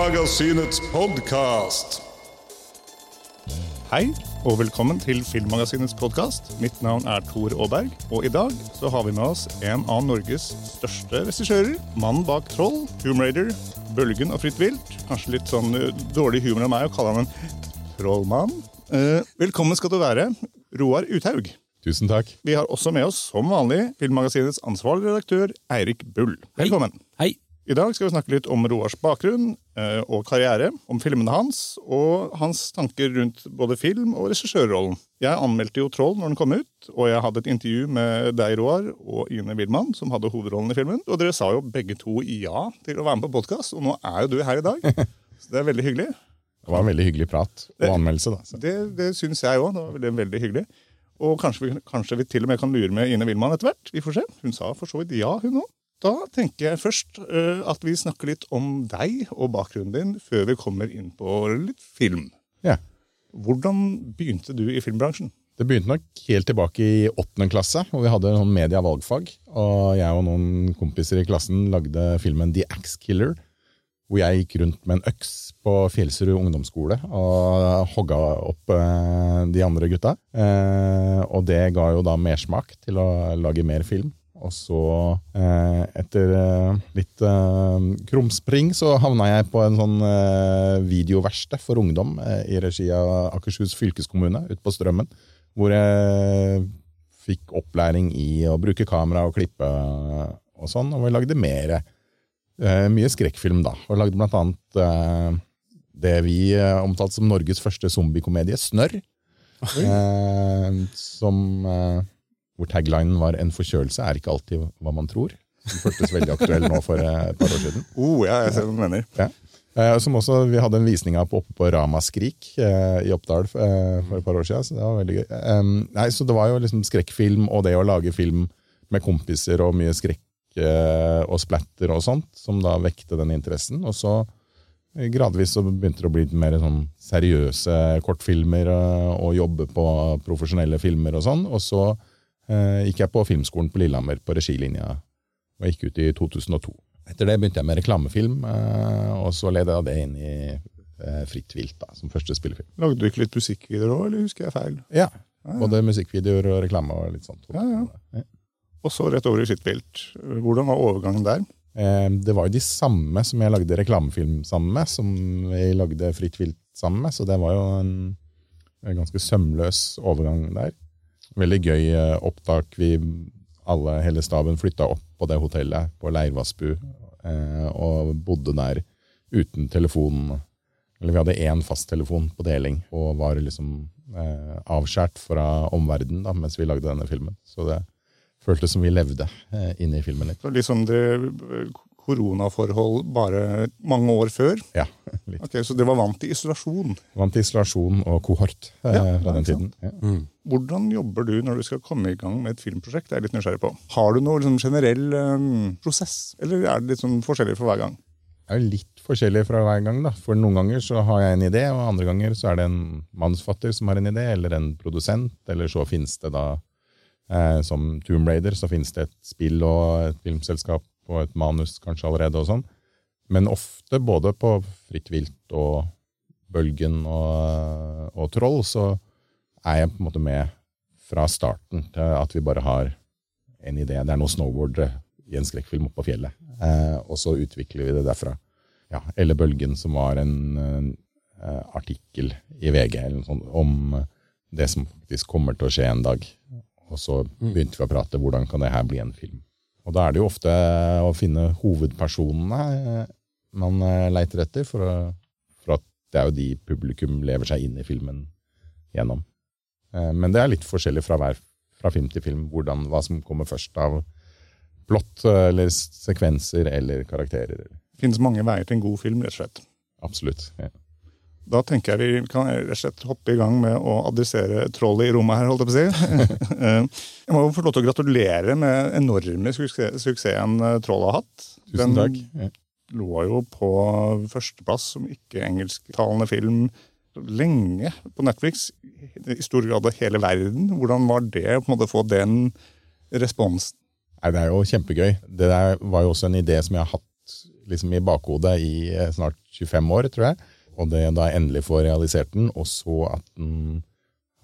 Filmmagasinets podkast. Hei, og velkommen til Filmmagasinets podkast. Mitt navn er Tor Aaberg, og i dag så har vi med oss en av Norges største regissører. Mannen bak Troll, Tomb Raider, Bølgen og Fritt vilt. Kanskje litt sånn uh, dårlig humor av meg å kalle han en trollmann. Eh, velkommen skal du være, Roar Uthaug. Tusen takk. Vi har også med oss, som vanlig, Filmmagasinets ansvarlige redaktør Eirik Bull. Velkommen. Hei. I dag skal vi snakke litt om Roars bakgrunn eh, og karriere, om filmene hans og hans tanker rundt både film og regissørrollen. Jeg anmeldte jo Troll når den kom ut, og jeg hadde et intervju med deg, Roar, og Ine Wilman, som hadde hovedrollen i filmen. Og dere sa jo begge to ja til å være med på podkast, og nå er jo du her i dag. Så det er veldig hyggelig. Det var en veldig hyggelig prat og anmeldelse. da. Så. Det, det syns jeg òg. Det var veldig, veldig hyggelig. Og kanskje vi, kanskje vi til og med kan lure med Ine Wilman etter hvert. Vi får se. Hun sa for så vidt ja, hun òg. Da tenker jeg først eh, at vi snakker litt om deg og bakgrunnen din før vi kommer inn på litt film. Ja. Hvordan begynte du i filmbransjen? Det begynte nok helt tilbake i åttende klasse, hvor vi hadde noen media-valgfag. Og jeg og noen kompiser i klassen lagde filmen The Axe Killer. Hvor jeg gikk rundt med en øks på Fjellsrud ungdomsskole og hogga opp eh, de andre gutta. Eh, og det ga jo da mersmak til å lage mer film. Og så, eh, etter eh, litt eh, krumspring, så havna jeg på en sånn eh, videoverksted for ungdom eh, i regi av Akershus fylkeskommune ute på Strømmen. Hvor jeg fikk opplæring i å bruke kamera og klippe og sånn. Og vi lagde mer. Eh, mye skrekkfilm, da. Og lagde blant annet eh, det vi omtalte som Norges første zombiekomedie, Snørr. Eh, som hvor taglinen var 'en forkjølelse er ikke alltid hva man tror'. Den føltes veldig aktuell nå for eh, et par år siden. Oh, ja, jeg ser hva du mener. Ja. som også, Vi hadde en visning av på, oppe på Ramaskrik eh, i Oppdal eh, for et par år siden. Så det var veldig gøy. Eh, nei, så det var jo liksom skrekkfilm og det å lage film med kompiser og mye skrekk eh, og splatter og sånt, som da vekte den interessen. Og så eh, gradvis så begynte det å bli mer sånn seriøse kortfilmer eh, og jobbe på profesjonelle filmer og sånn. Og så eh, gikk jeg på filmskolen på Lillehammer på regilinja og gikk ut i 2002. Etter det begynte jeg med reklamefilm, eh, og så leda jeg det inn i eh, Fritt vilt da, som første spillefilm. Lagde du ikke litt musikkvideoer òg, eller husker jeg feil? Ja, Både musikkvideoer og reklame og litt sånt. Ja, ja. Og så rett over i Fritt vilt. Hvordan var overgangen der? Eh, Det var jo de samme som jeg lagde reklamefilm sammen med, som jeg lagde Fritt vilt sammen med, så det var jo en, en ganske sømløs overgang der. Veldig gøy eh, opptak. Vi alle, hele staben flytta opp på det hotellet på Leirvassbu eh, og bodde der uten telefon. Eller vi hadde én fasttelefon på deling og var liksom eh, avskjært fra omverdenen da, mens vi lagde denne filmen. Så det føltes som vi levde eh, inne i filmen litt. Så Liksom det eh, koronaforhold bare mange år før? Ja, litt. Ok, Så dere var vant til isolasjon. Vant til isolasjon og kohort eh, Ja, fra den tiden. sant? Ja. Hvordan jobber du når du skal komme i gang med et filmprosjekt? Det er jeg litt nysgjerrig på. Har du noe liksom, generell um, prosess, eller er det litt sånn forskjellig for hver gang? Det er litt forskjellig fra hver gang. da. For Noen ganger så har jeg en idé, og andre ganger så er det en manusfatter som har en idé, eller en produsent, eller så finnes det da, eh, som Tomb Raider, så finnes det et spill og et filmselskap og et manus kanskje allerede og sånn. Men ofte både på Fritt vilt og Bølgen og, og Troll, så er jeg på en måte med fra starten til at vi bare har en idé. Det er noe snowboard i en skrekkfilm oppe på fjellet. Eh, og så utvikler vi det derfra. Ja, eller Bølgen, som var en eh, artikkel i VG sånt, om det som faktisk kommer til å skje en dag. Og så begynte vi å prate hvordan kan det her bli en film. Og da er det jo ofte å finne hovedpersonene eh, man eh, leiter etter, for, å, for at det er jo de publikum lever seg inn i filmen gjennom. Eh, Men det er litt forskjellig fra, hver, fra film til film hvordan, hva som kommer først av plott eh, eller sekvenser eller karakterer. Det finnes mange veier til en god film, rett og slett. Absolutt. Ja. Da tenker jeg vi kan rett og slett hoppe i gang med å adressere trollet i rommet her, holdt jeg på å si. Eh, jeg må få lov til å gratulere med enorme suksess, suksessen trollet har hatt. Tusen takk. Ja. lå jo på førsteplass som ikke-engelsktalende film lenge på Netflix. I stor grad av hele verden. Hvordan var det på en måte å få den responsen? Nei, det er jo kjempegøy. Det der var jo også en idé som jeg har hatt liksom i bakhodet i eh, snart 25 år, tror jeg. Og det da endelig får realisert den, og så at den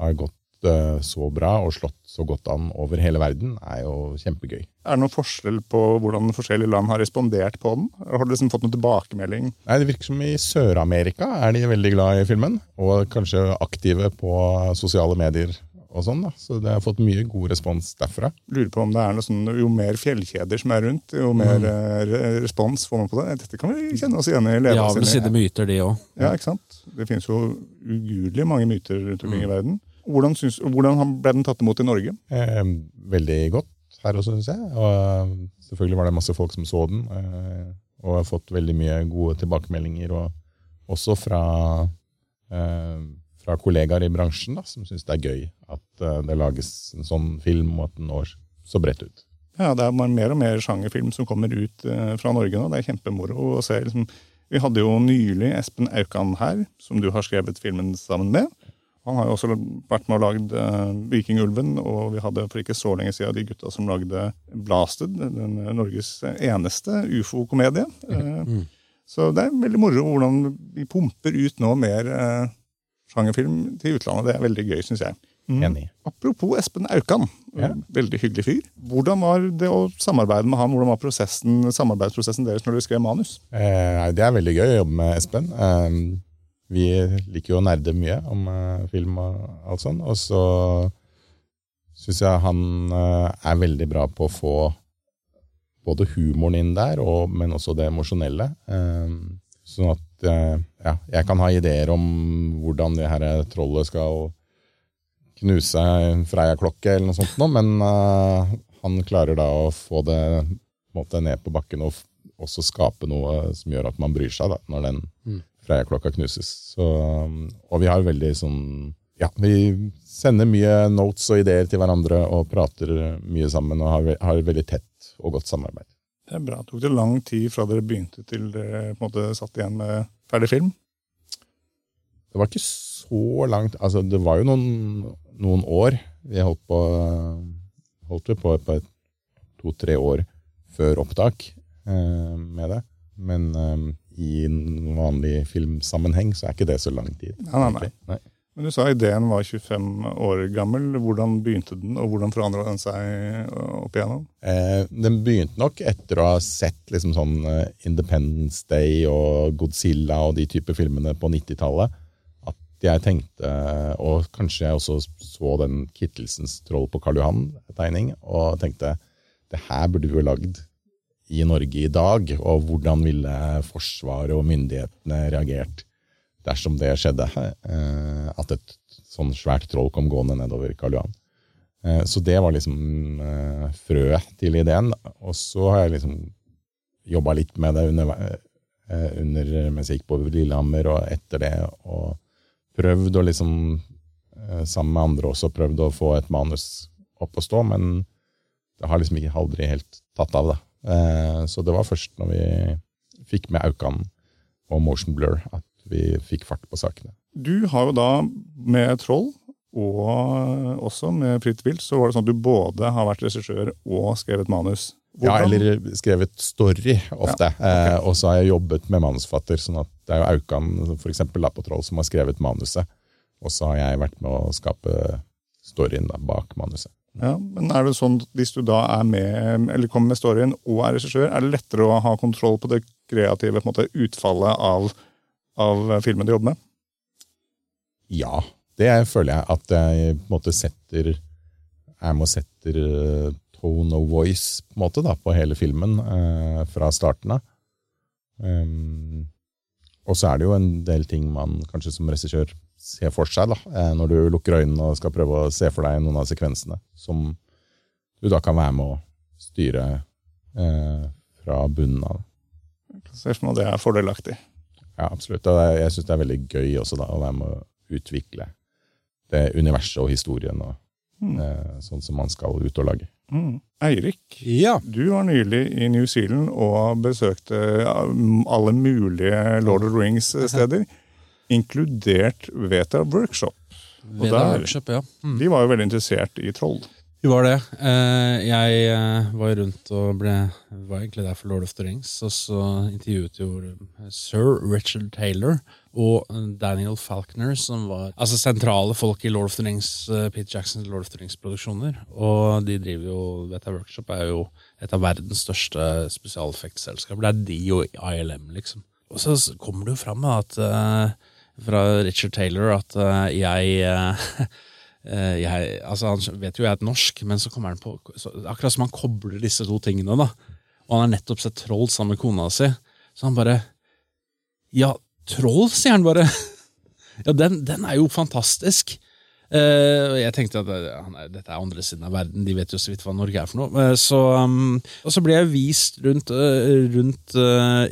har gått så bra og slått så godt an over hele verden, er jo kjempegøy. Er det noen forskjell på hvordan forskjellige land har respondert på den? Har du liksom fått noen tilbakemelding? Nei, Det virker som i Sør-Amerika er de veldig glad i filmen, og kanskje aktive på sosiale medier og sånn. da. Så det har fått mye god respons derfra. Lurer på om det er noe sånn, Jo mer fjellkjeder som er rundt, jo mer mm. respons får man på det. Dette kan vi kjenne oss igjen i. Har vel sine myter, de òg. Ja, ikke sant? Det finnes jo ugudelig mange myter rundt omkring i verden. Hvordan, synes, hvordan ble den tatt imot i Norge? Eh, veldig godt her også, syns jeg. Og eh, selvfølgelig var det masse folk som så den, eh, og har fått veldig mye gode tilbakemeldinger. Og også fra, eh, fra kollegaer i bransjen, da, som syns det er gøy at eh, det lages en sånn film, og at den når så bredt ut. Ja, Det er mer og mer sjangerfilm som kommer ut eh, fra Norge nå. Det er kjempemoro å se. Liksom. Vi hadde jo nylig Espen Aukan her, som du har skrevet filmen sammen med. Han har jo også vært med og lagd uh, Vikingulven, og vi hadde for ikke så lenge siden de gutta som lagde Blasted, den eh, Norges eneste ufo-komedie. Mm. Så det er veldig moro hvordan vi pumper ut nå mer eh, sjangerfilm til utlandet. Det er veldig gøy, syns jeg. Mm. Enig. Apropos Espen Aukan, Ja. veldig hyggelig fyr. Hvordan var det å samarbeide med han? Hvordan var prosessen, samarbeidsprosessen deres når dere skrev manus? Eh, det er veldig gøy å jobbe med Espen. Eh, vi liker jo å nerde mye om eh, film og alt sånt. Og så syns jeg han eh, er veldig bra på å få både humoren inn der, og, men også det emosjonelle. Eh, sånn at ja, jeg kan ha ideer om hvordan det her trollet skal knuse en Freia-klokke eller noe sånt, nå, men han klarer da å få det på måte, ned på bakken og også skape noe som gjør at man bryr seg da, når den Mm. Freia-klokka knuses. Så, um, og vi har veldig sånn Ja, vi sender mye notes og ideer til hverandre og prater mye sammen og har, har veldig tett og godt samarbeid. Det er bra. Tok det lang tid fra dere begynte til dere på en måte satt igjen med ferdig film? Det var ikke så langt Altså, det var jo noen, noen år. Vi holdt på holdt vi på på to-tre år før opptak eh, med det. Men eh, i en vanlig filmsammenheng så er ikke det så lang tid. Nei, nei, nei. Men Du sa ideen var 25 år gammel. Hvordan begynte den, og hvordan forandra den seg opp igjennom? Eh, den begynte nok etter å ha sett liksom sånn eh, Independence Day og Godzilla og de type filmene på 90-tallet. At jeg tenkte, og kanskje jeg også så den Kittelsens Troll på Karl Johan-tegning, og tenkte det her burde vi jo lagd i Norge i dag, og hvordan ville Forsvaret og myndighetene reagert dersom det skjedde? Eh, at et sånn svært troll kom gående nedover Karl Johan. Eh, Så det var liksom eh, frøet til ideen. Og så har jeg liksom jobba litt med det under, under mens jeg gikk på Lillehammer og etter det, og prøvd å liksom sammen med andre også prøvd å få et manus opp å stå, men det har liksom ikke aldri helt tatt av. da. Eh, Så det var først når vi fikk med Aukan og Motion Blur at vi fikk fart på sakene. Du har jo da med Troll, og også med Fritt vilt, så var det sånn at du både har vært regissør og skrevet manus. Ja, eller skrevet story ofte. eh, og så har jeg jobbet med manusfatter, sånn at det er jo Aukan for eksempel, da, på Troll som har skrevet manuset. Og så har jeg vært med å skape storyen da, bak manuset. Ja, men er det sånn hvis du da er med, eller kommer med storyen og er regissør, er det lettere å ha kontroll på det kreative på en måte, utfallet av, av filmen du jobber med? Ja, det føler jeg at jeg på en måte setter jeg må sette eh, tone of voice på, en måte, da, på hele filmen eh, fra starten av. Um, og så er det jo en del ting man kanskje som regissør ser for seg, da, eh, når du lukker øynene og skal prøve å se for deg noen av sekvensene, som du da kan være med å styre eh, fra bunnen av. Ser for meg at det er fordelaktig. Ja, absolutt. Og jeg, jeg syns det er veldig gøy også da, å være med å utvikle det universet og historien, og, Mm. eh, sånn som man skal ut og lage. Mm. Eirik, Ja. du var nylig i New Zealand og besøkte alle mulige Lord of the Rings-steder, inkludert Veta Workshop. Veta der- workshop, ja. Mm. De var jo veldig interessert i troll. De var det. Eh, jeg eh, var rundt og ble var egentlig der for Lord of the Rings, og så intervjuet jo eh, sir Richard Taylor og Daniel Falconer, som var altså sentrale folk i Lord of the Rings, Pete Jacksons Lord of the Rings-produksjoner. Og de driver jo Veta Workshop er jo et av verdens største spesialeffektselskaper. Det er de og ILM, liksom. Og så kommer det jo fram at, fra Richard Taylor at jeg Eh, jeg, altså Han vet jo jeg er et norsk, men så kommer han på så, Akkurat som han kobler disse to tingene. da Og han har nettopp sett Troll sammen med kona si. Så han bare Ja, Troll, sier han bare. ja, den, den er jo fantastisk. Uh, jeg tenkte at uh, dette er andre siden av verden, de vet jo så vidt hva Norge er for noe. Uh, så, um, og så ble jeg vist rundt, rundt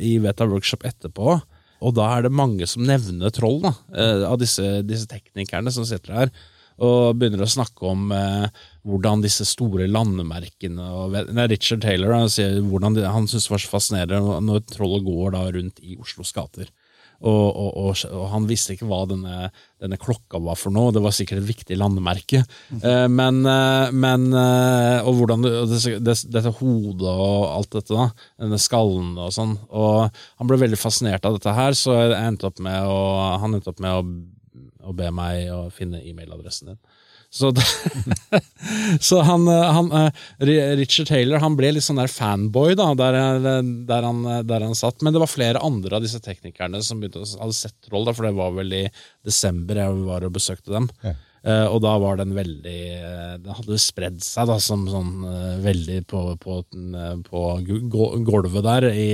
i Veta Workshop etterpå, og da er det mange som nevner troll, da, av disse, disse teknikerne som sitter her og begynner å snakke om eh, hvordan disse store landemerkene og, nei, Richard Taylor han han syntes det var så fascinerende når trollet går da rundt i Oslos gater. Og, og, og, og, han visste ikke hva denne, denne, klokka var for noe. Det var sikkert et viktig landemerke. Mm. Eh, men, eh, men, eh, Og hvordan det, det, dette hodet og alt dette, da. Denne skallen og sånn. Og han ble veldig fascinert av dette her, så endte å, han endte opp med å og be meg å finne e-mailadressen din. Så, så han, han, eh, Richard Taylor han ble litt sånn der fanboy da, der, der, han, der, han, satt. Men det var flere andre av disse teknikerne som begynte, hadde sett Troll, da, for det var vel i desember jeg var og besøkte dem. Ja. Uh, og da var den veldig uh, Den hadde spredd seg da, som sånn uh, veldig på, på, på, gulvet der i,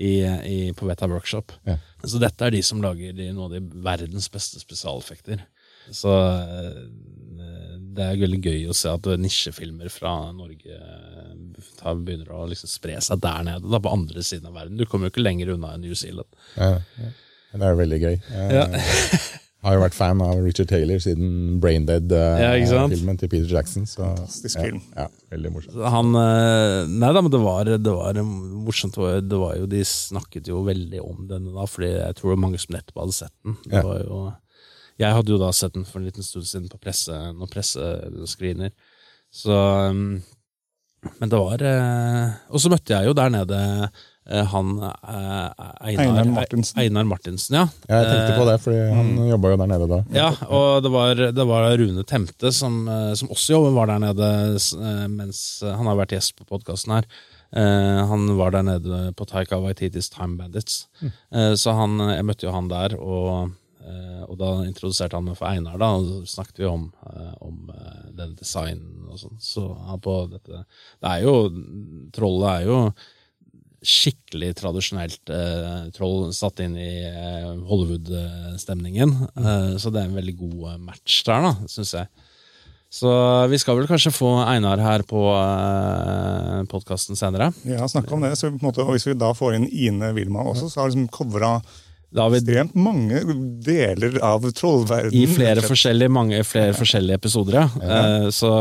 i, i, på Veta Workshop. Ja. Så dette er de som lager de, noen av de verdens beste spesialeffekter. Så det er veldig gøy å se at nisjefilmer fra Norge tar, begynner å liksom spre seg der nede, da, på andre siden av verden. Du kommer jo ikke lenger unna enn New Zealand. Ja, ja. Det er veldig gøy. Ja. Har jo vært fan av Richard Taylor siden Braindead-filmen uh, til Peter Jackson. Så, Fantastisk film. Ja, veldig morsomt. Han, nei da, men det var, det var morsomt. Det var jo, de snakket jo veldig om denne da, fordi jeg tror det var mange som nettopp hadde sett den. Det ja. var jo, jeg hadde jo da sett den for en liten stund siden på presse, noen pressescreener. Så um, Men det var uh, Og så møtte jeg jo der nede Eh, han eh, Einar, Einar, Martinsen. Einar Martinsen. ja. Jeg tenkte på det, fordi han mm. jobba jo der nede da. Ja, og det var, det var Rune Temte som, eh, som, også var der nede mens Han har vært gjest på podkasten her. han var der nede på Taika Waititis Time Bandits. Mm. så han, jeg møtte jo han der, og, og da introduserte han meg for Einar, da, og så snakket vi om, om den designen og sånn. Så på dette Det er jo Trollet er jo skikkelig tradisjonelt eh, troll satt inn i eh, Hollywood-stemningen. Eh, så det er en veldig god eh, match der, da, syns jeg. Så vi skal vel kanskje få Einar her på eh, podkasten senere. Ja, snakk om det. Så måte, og Hvis vi da får inn Ine Wilma også, så har liksom covra ekstremt mange deler av trollverdenen. I flere forskjellige, mange, flere forskjellige episoder, ja. ja. Eh, så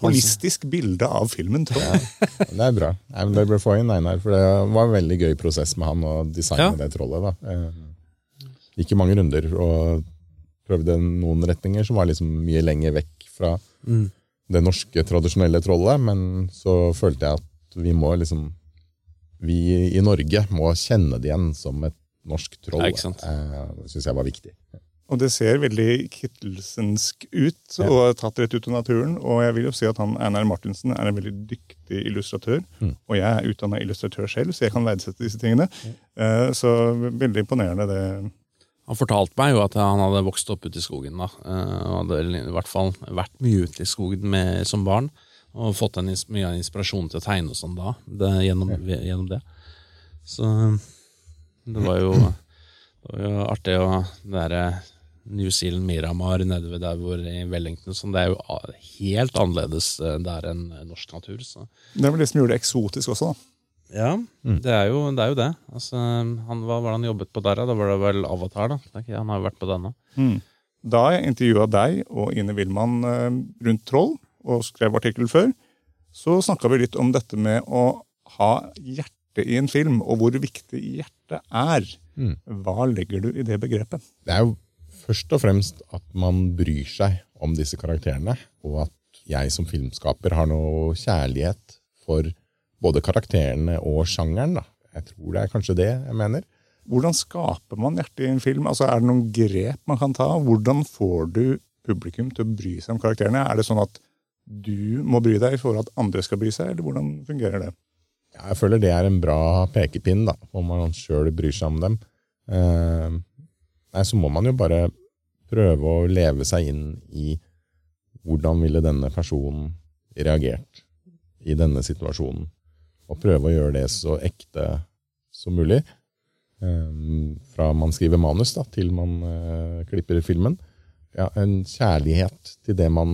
holistisk bilde av filmen, tror jeg. Ja, det er bra. Nei, det bør få inn Einar, for det var en veldig gøy prosess med han å designe ja. det trollet. da. Ikke mange runder og prøvde noen retninger som var liksom mye lenger vekk fra mm. det norske, tradisjonelle trollet, men så følte jeg at vi må liksom Vi i Norge må kjenne det igjen som et norsk troll. Ja, eh, det syns jeg var viktig. Og det ser veldig kittelsensk ut ja. og tatt rett ut av naturen. Og jeg vil jo si at han Einar Martinsen er en veldig dyktig illustratør. Mm. Og jeg er utdanna illustratør selv, så jeg kan verdsette disse tingene. Mm. Så veldig imponerende det. Han fortalte meg jo at han hadde vokst opp ute i skogen. da, eh, og hadde i hvert fall vært mye ute i skogen med, som barn. Og fått en, mye inspirasjon til å tegne og sånn da, det, gjennom, gjennom, det. Så det var jo, det var jo artig å være New Zealand Miramar nede ved der hvor i Wellington. Så det er jo helt annerledes eh, der enn norsk natur. Så. Det er vel det som gjorde det eksotisk også, da. Ja, mm. det, er jo, det, er jo, det Altså, han, hva var det han jobbet på der? Da var det vel Avatar, da. Han har jo vært på denne. Mm. Da jeg intervjua deg og Ine Wilman eh, rundt Troll, og skrev artikkel før, så snakka vi litt om dette med å ha hjerte i en film, og hvor viktig hjertet er. Mm. Hva legger du i det begrepet? Det er jo først og fremst at man bryr seg om disse karakterene, og at jeg som filmskaper har noe kjærlighet for både karakterene og sjangeren. da. Jeg tror det er kanskje det jeg mener. Hvordan skaper man hjerte i en film? Altså, Er det noen grep man kan ta? Hvordan får du publikum til å bry seg om karakterene? Er det sånn at du må bry deg for at andre skal bry seg, eller hvordan fungerer det? Jeg føler det er en bra pekepinn, da, om man sjøl bryr seg om dem. Eh, nei, så må man jo bare prøve å leve seg inn i hvordan ville denne personen reagert i denne situasjonen. Og prøve å gjøre det så ekte som mulig. Eh, fra man skriver manus da, til man eh, klipper filmen. Ja, en kjærlighet til det man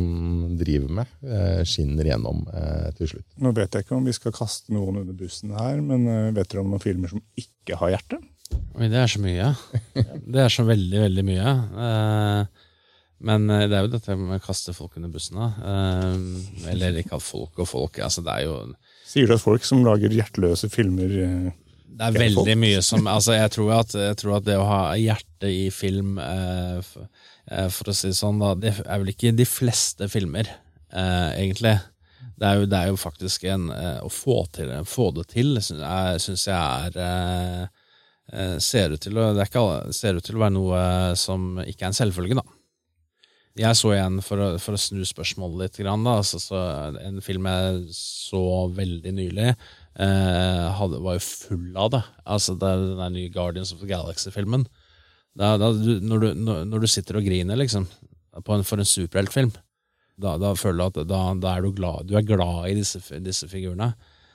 driver med, eh, skinner gjennom eh, til slutt. Nå vet jeg ikke om vi skal kaste noen under bussen her, men eh, vet dere om noen filmer som ikke har hjerte? Oi, det er så mye. Det er så veldig, veldig mye. Eh, men det er jo dette med å kaste folk under bussen. da. Eh, eller ikke at folk og folk. altså Det er jo Sier du at folk som lager hjerteløse filmer eh, det er veldig folk. mye som altså jeg, tror at, jeg tror at det å ha hjerte i film, eh, for å si det sånn, da, det er vel ikke de fleste filmer, eh, egentlig. Det er, jo, det er jo faktisk en eh, Å få, til, få det til, syns jeg er eh, eh, ser, ut til å, ikke, ser ut til å være noe som ikke er en selvfølge, da. Jeg så igjen, for å, for å snu spørsmålet litt, grann, da, altså, så en film jeg så veldig nylig, eh, hadde, var jo full av det. Altså, det er den nye Guardians of the Galaxy-filmen. Da, da, du, når, du, når, du sitter og griner, liksom, en, for en superheltfilm, da, da føler du at da, er du glad Du er glad i disse, disse figurene.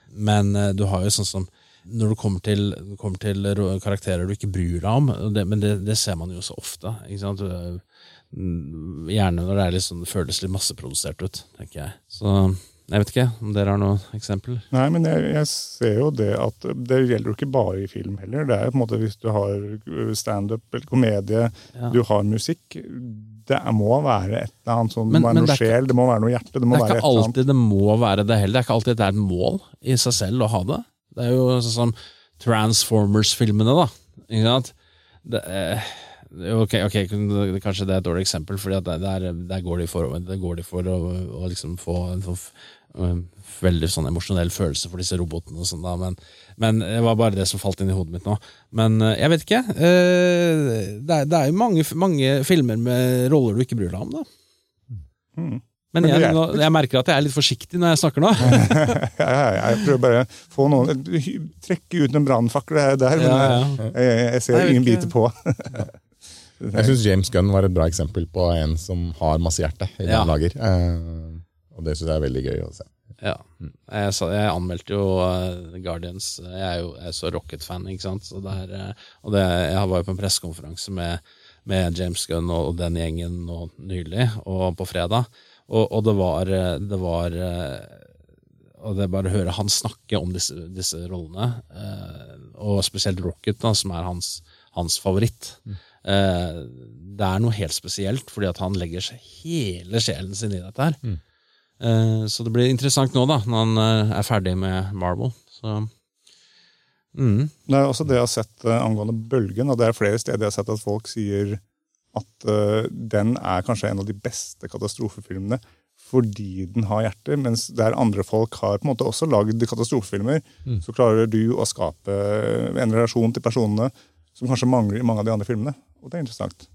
Men eh, du har jo sånn som når du kommer til, kommer til karakterer du ikke bryr deg om, det, men det, det ser man jo så ofte. Gjerne når det litt sånn, føles litt masseprodusert ut, tenker jeg. Så jeg vet ikke om dere har noe eksempel? Nei, men jeg, jeg ser jo det at det gjelder jo ikke bare i film heller. Det er jo på en måte hvis du har standup eller komedie, Ja. du har musikk Det er- må være et eller annet sånn, det må være noe det sjel, ikke- det må være noe hjerte. Det må Det er være ikke eller annet. alltid det må være det heller. Det er ikke alltid det er et mål i seg selv å ha det. Det er jo sånn som Transformers-filmene, da. Ikke sant? Det, eh, ok, ok, kanskje det er et dårlig eksempel, for der, der, der går de for, går de for å, å liksom få en sånn um, veldig sånn emosjonell følelse for disse robotene. og sånn da, men, men det var bare det som falt inn i hodet mitt nå. Men eh, jeg vet ikke. eh, Det er, det er jo mange, mange filmer med roller du ikke bryr deg om, da. Mm. Men, Men jeg, nå, jeg merker at jeg er litt forsiktig når jeg snakker nå. Jeg prøver bare å få noen Trekke ut en brannfakkel her og der, men Ja, ja. Jeg, jeg ser Nei, ingen ikke. biter på. Jeg syns James Gunn var et bra eksempel på en som har masse hjerte i det Ja. han lager. Eh, og det syns jeg er veldig gøy å se. Ja. Jeg, sa, jeg anmeldte jo eh, Guardians. Jeg er jo jeg er så Rocket-fan, ikke sant. Så det er, eh, og det, jeg var jo på en pressekonferanse med, med James Gunn og, og den gjengen nå nylig, og på fredag. Og, og det var, det var Og det er bare å høre han snakke om disse, disse rollene, og spesielt Rocket, da, som er hans, hans favoritt. Eh, det er noe helt spesielt, fordi at han legger seg hele sjelen sin i dette her. Eh, Så det blir interessant nå, da, når han eh, er ferdig med Marvel. Så mm. Det er også det jeg har sett uh, angående Bølgen, og det er flere steder jeg har sett at folk sier at uh, den er kanskje en av de beste katastrofefilmene fordi den har hjerte, mens der andre folk har på en måte også lagd katastrofefilmer, så klarer du å skape en relasjon til personene som kanskje mangler i mange av de andre filmene. Og det er interessant.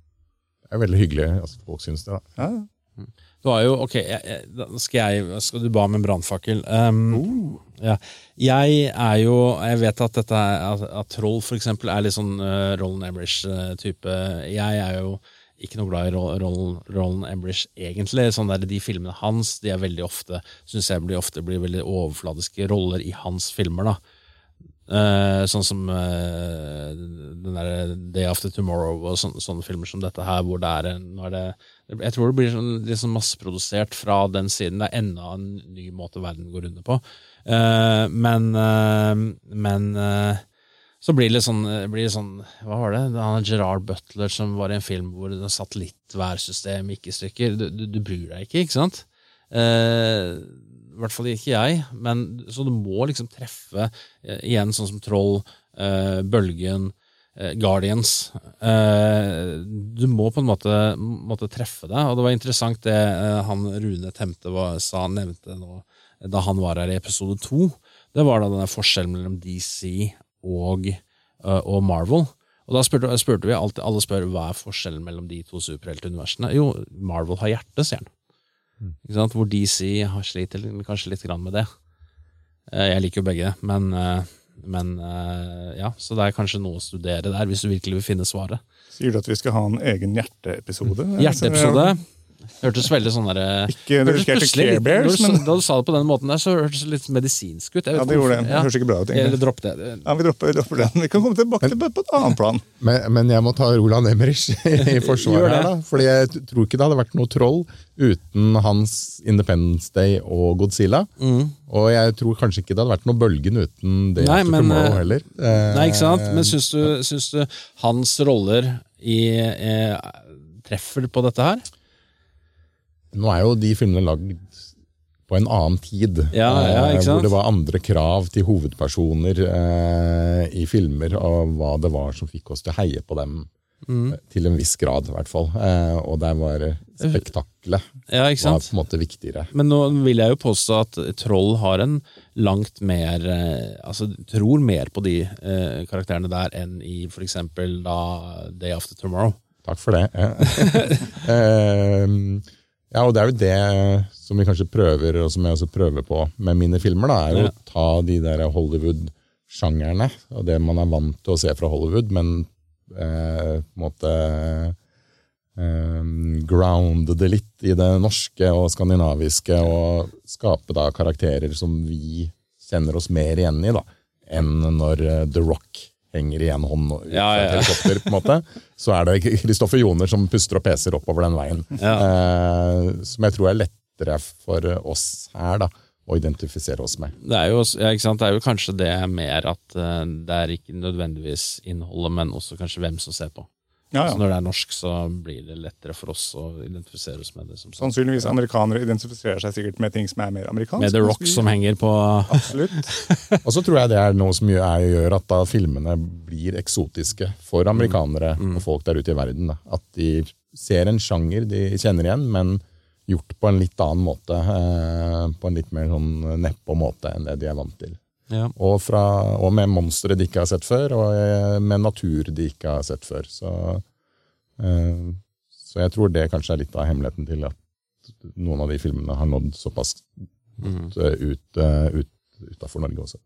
Det er veldig hyggelig at folk syns det. da. Ja. Du har jo, ok, jeg, jeg, skal jeg Skal du ba om en brannfakkel? Um, ja. Jeg er jo Jeg vet at dette er at, at Troll for eksempel er litt sånn uh, Roland Embrish-type. jeg er jo ikke noe glad i Ro- Roland, Roland Embrish egentlig. Sånn der, de filmene hans de er veldig ofte synes jeg blir ofte blir veldig overfladiske roller i hans filmer. da Eh, sånn som uh, den der Day After Tomorrow og sånne, sånne filmer som dette her, hvor det er er det, Jeg tror det blir sånn, litt sånn masseprodusert fra den siden. Det er enda en ny måte verden går under på. Uh, men men så blir det litt sånn, blir det sånn Hva var det? Det var Gerard Butler som var i en film hvor satellittværsystem gikk i stykker. Du, du, du bryr deg ikke, ikke sant? Eh, I hvert fall ikke jeg. Men, så du må liksom treffe eh, igjen sånn som Troll, eh, Bølgen, eh, Guardians. Du må på en måte, måte treffe deg, og det var interessant det han Rune Temte var, sa, nevnte nå, da han var her i episode to. Det var da denne forskjellen mellom DC og, og Marvel. Og da spurte, spurte vi alltid, alle spør hva er forskjellen mellom de to superheltuniversene. Jo, Marvel har hjerte, sier han. Ikke sant? Hvor DC har sliter kanskje litt grann med det. Eh, Jeg liker jo begge, men, eh, men eh, ja, så det er kanskje noe å studere der, hvis du virkelig vil finne svaret. Sier du at vi skal ha en egen hjerteepisode? Hjerteepisode. Hørtes veldig sånn derre Ikke hørtes plutselig Care litt- Bears, men- Da du sa det på den måten der, så hørtes det litt medisinsk ut. Jeg vet Ja, det gjorde det. Det høres ikke bra ut, egentlig. Eller dropp det. Ja, vi dropper, vi dropper den. Vi kan komme tilbake til på et annet plan. Men, men jeg må ta Roland Emmerich i forsvaret her, da. Fordi jeg tror ikke det hadde vært noe troll uten hans Independence Day og Godzilla. Og jeg tror kanskje ikke det hadde vært noe Bølgen uten det Mm. Nei, men, Tomorrow eh, heller. Eh, Nei, ikke sant? Men syns du, syns du hans roller i, eh, treffer på dette her? Nå er jo de filmene lagd på en annen tid, Ja, ja, eh, hvor det var andre krav til hovedpersoner eh, i filmer, og hva det var som fikk oss til å heie på dem. Mm. eh, Til en viss grad, i hvert fall. Eh, og der var spektaklet Ja, var på en måte viktigere. Men nå vil jeg jo påstå at Troll har en langt mer eh, Altså tror mer på de eh, karakterene der enn i for eksempel da Day After Tomorrow. Takk for det. Ja, og det er jo det som vi kanskje prøver, og som jeg også prøver på med mine filmer, da, er Ja. å ta de der Hollywood-sjangerne, og det man er vant til å se fra Hollywood, men eh, på en måte eh, grounde det litt i det norske og skandinaviske, og skape da karakterer som vi kjenner oss mer igjen i, da, enn når eh, The Rock henger i en hånd ut Ja, ja, ja. helikopter, på en måte, så er det Kristoffer Joner som puster og peser oppover den veien. Eh, som jeg tror er lettere for oss her, da, å identifisere oss med. Det er jo? Det er jo kanskje det mer at eh, det er ikke nødvendigvis innholdet, men også kanskje hvem som ser på. Ja, Så når det er norsk, så blir det lettere for oss å identifisere oss med det. som sånn. Sannsynligvis amerikanere identifiserer seg sikkert med ting som er mer amerikansk. Med The Rock som henger på Absolutt. Og så tror jeg det er noe som gjør, at da filmene blir eksotiske for amerikanere og folk der ute i verden. Da. At de ser en sjanger de kjenner igjen, men gjort på en litt annen måte. Eh, på en litt mer sånn nedpå måte enn det de er vant til. Ja. Og, fra, og med monstre de ikke har sett før, og eh, med natur de ikke har sett før. Så, eh, så jeg tror det kanskje er litt av hemmeligheten til at noen av de filmene har nådd såpass mm. ut, ut, eh, utafor Norge også.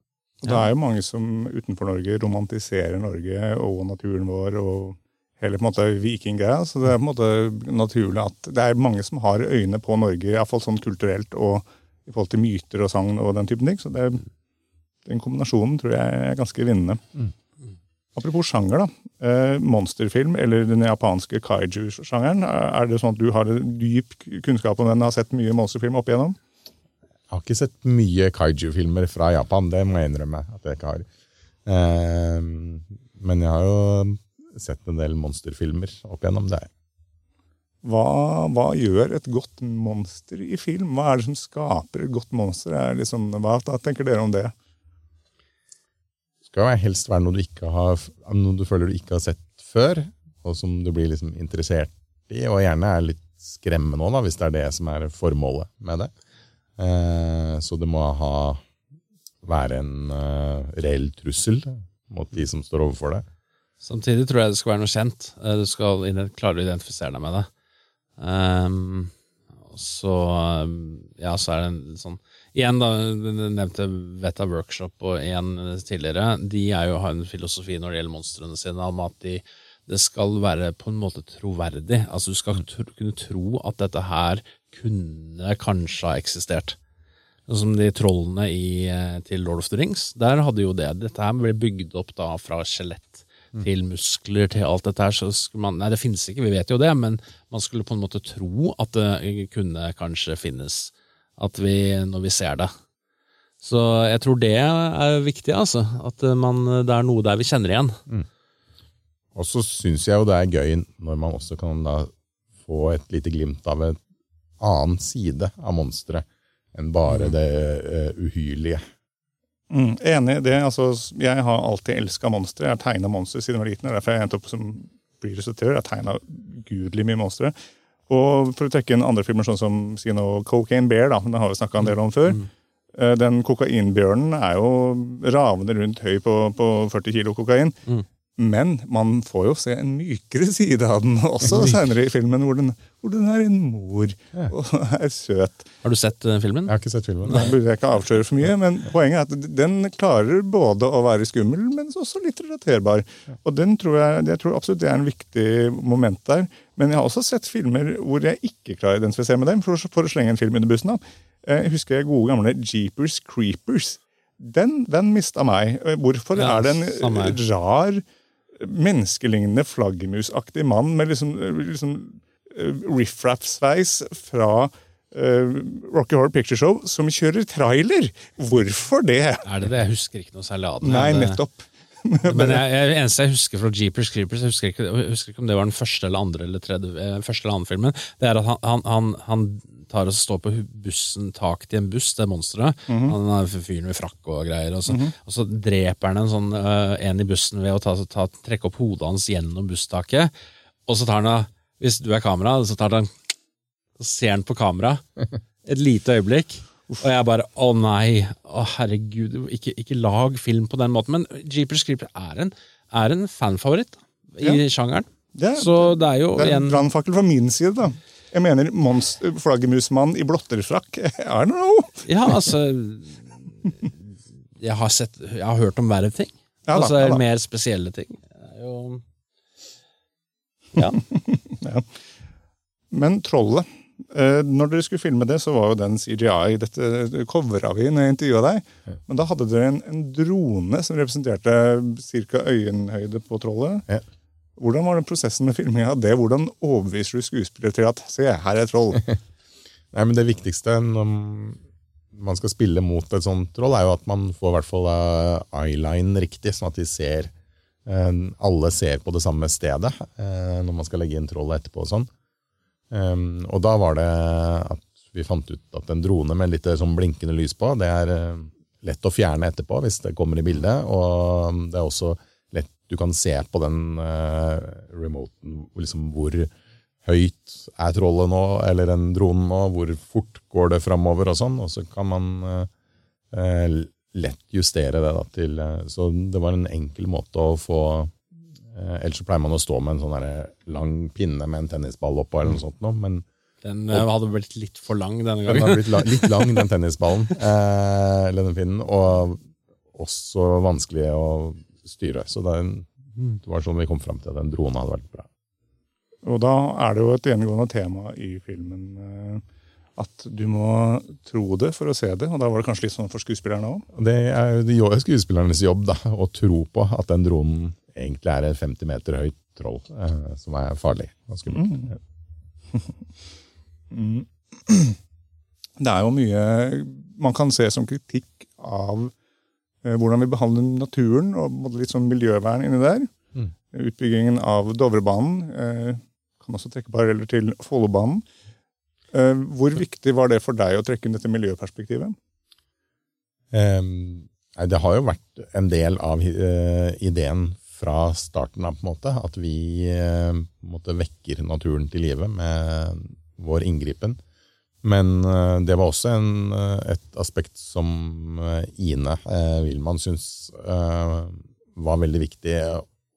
Det er jo mange som utenfor Norge romantiserer Norge og naturen vår og hele på en måte vikinggreia. Så det er på en måte naturlig at det er mange som har øyne på Norge, iallfall sånn kulturelt og i forhold til myter og sagn og den typen ting. Så det, den kombinasjonen tror jeg er ganske vinnende. Apropos sjanger, da. Eh, monsterfilm, eller den japanske kaiju-sjangeren. Er det sånn at du har dyp kunnskap om den, har sett mye monsterfilm opp igjennom? Jeg har ikke sett mye kaiju-filmer fra Japan, det må jeg innrømme at jeg ikke har. Eh, men jeg har jo sett en del monsterfilmer opp igjennom det. Hva, hva gjør et godt monster i film? Hva er det som skaper et godt monster? Er liksom, hva tenker dere om det? Skal jo helst være noe du, har, noe du føler du ikke har sett før, og som du blir liksom interessert i, og gjerne er litt skremmende òg, hvis det er det som er formålet med det. Eh, så det må ha være en eh, reell trussel mot de som står overfor det. Samtidig tror jeg det skal være noe kjent. Eh, Du skal klare å identifisere deg med det. Um, så ja, så er det en sånn Igjen, da, nevnte Veta Workshop og en tidligere. De er jo, har en filosofi når det gjelder monstrene sine, om at de, det skal være på en måte troverdig. Altså Du skal tro, kunne tro at dette her kunne kanskje ha eksistert. Sånn som de trollene i, eh, til Lord of the Rings. Der hadde jo det. Dette her ble bygd opp da fra skjelett til muskler til alt dette her. Så skulle man, nei, det finnes ikke, vi vet jo det, men man skulle på en måte tro at det kunne kanskje finnes. At vi, når vi ser det. Så jeg tror det er viktig, altså. At man, det er noe der vi kjenner igjen. Og så syns jeg jo det er gøy når man også kan da få et lite glimt av en annen side av monsteret enn bare det eh, uhyrlige. Mm, enig i det. altså Jeg har alltid elska monstre. Jeg har tegna monstre siden jeg var liten. Derfor jeg endte opp som blir-regissør. Jeg har tegna gudelig mye monstre. Og for å trekke inn andre filmer, sånn som si noe, Cocaine Bear, da, den har vi snakka en del om før. Mm. Den kokainbjørnen er jo ravende rundt høy på, på 40 kilo kokain. Men man får jo se en mykere side av den også senere i filmen, hvor den, hvor den er en mor og er søt. Har du sett den filmen? Jeg har ikke sett filmen. Da burde jeg ikke avsløre for mye, men poenget er at den klarer både å være skummel, men også litt relaterbar. Og den tror jeg, jeg tror absolutt det er en viktig moment der. Men jeg har også sett filmer hvor jeg ikke klarer å identifisere med dem, for, for å slenge en film under bussen. da. Eh, Jeg husker jeg gode gamle Jeepers Creepers. Den, den mista meg. Eh, Hvorfor Ja, er det en eh, rar, menneskelignende flaggermusaktig mann med liksom, eh, liksom eh, riff-raff-sveis fra uh, Rocky Horror Picture Show som kjører trailer? Hvorfor det? Er det det? Jeg husker ikke noe særlig av den. Nei, nettopp. Men jeg, jeg, eneste jeg husker fra Jeepers Creepers, jeg husker, ikke, jeg husker ikke om det var den første eller andre eller tredje, første eller andre filmen, det er at han, han, han tar og står på bussen, tak i en buss, det monsteret. Han er fyren med frakk og greier. Og så, og så dreper han en sånn uh, en i bussen ved å ta, ta, trekke opp hodet hans gjennom busstaket. Og så tar han da, hvis du er kamera, så tar han så ser han på kamera et lite øyeblikk. Og jeg bare Å nei, å herregud, ikke, ikke lag film på den måten. Men Jeepers Creepers er en, er en fanfavoritt i Ja. sjangeren. Det, Så det er jo det er en brannfakkel fra min side, da. Jeg mener monster, flaggermusmann i blotterfrakk. I don't know. Ja, altså Jeg har sett Jeg har hørt om verre ting. Ja da, altså ja. Mer spesielle ting. Det er jo Ja. Men trollet eh, Når dere skulle filme det, så var jo den CGI. Dette covra vi når jeg intervjua deg. Men da hadde dere en, en drone som representerte ca. øyenhøyde på trollet. Ja. Hvordan var den prosessen med filminga av det? Hvordan overbeviser du skuespillere til at se, her er et troll? Nei, men Det viktigste når man skal spille mot et sånt troll, er jo at man får i hvert fall eh, eyeline riktig, sånn at de ser eh, alle ser på det samme stedet eh, når man skal legge inn trollet etterpå. og sånn. Og da var det at vi fant ut at en drone med litt sånn blinkende lys på, det er lett å fjerne etterpå hvis det kommer i bildet. Og det er også du kan se på den uh, remoten liksom hvor høyt er trollet nå, eller den dronen nå, hvor fort går det framover og sånn. Og så kan man eh, lett justere det da til Så det var en enkel måte å få uh, Ellers så pleier man å stå med en sånn lang pinne med en tennisball oppå, eller noe sånt nå, men Den hadde blitt litt for lang denne gangen. den hadde blitt la, litt lang, den tennisballen, eh, eller den pinnen, og også vanskelig å styre. Så det, det var sånn vi kom fram til at en drone hadde vært bra. Og da er det jo et gjennomgående tema i filmen eh, at du må tro det for å se det. Og da var det kanskje litt sånn for skuespillerne òg. Det er jo skuespillernes jobb da, å tro på at den dronen egentlig er et 50 meter høyt troll, eh, som er farlig og skummelt. Det er jo mye man kan se som kritikk av hvordan vi behandler naturen, og litt sånn miljøvern inni der. Mm. Utbyggingen av Dovrebanen eh, kan også trekke paralleller til Follobanen. Eh, hvor viktig var det for deg å trekke inn dette miljøperspektivet? Um, det har jo vært en del av eh, ideen fra starten av, på en måte, at vi eh, på en måte vekker naturen til live med vår inngripen. Men eh, det var også en, eh, et aspekt som eh, Ine eh, Wilman syntes eh, var veldig viktig,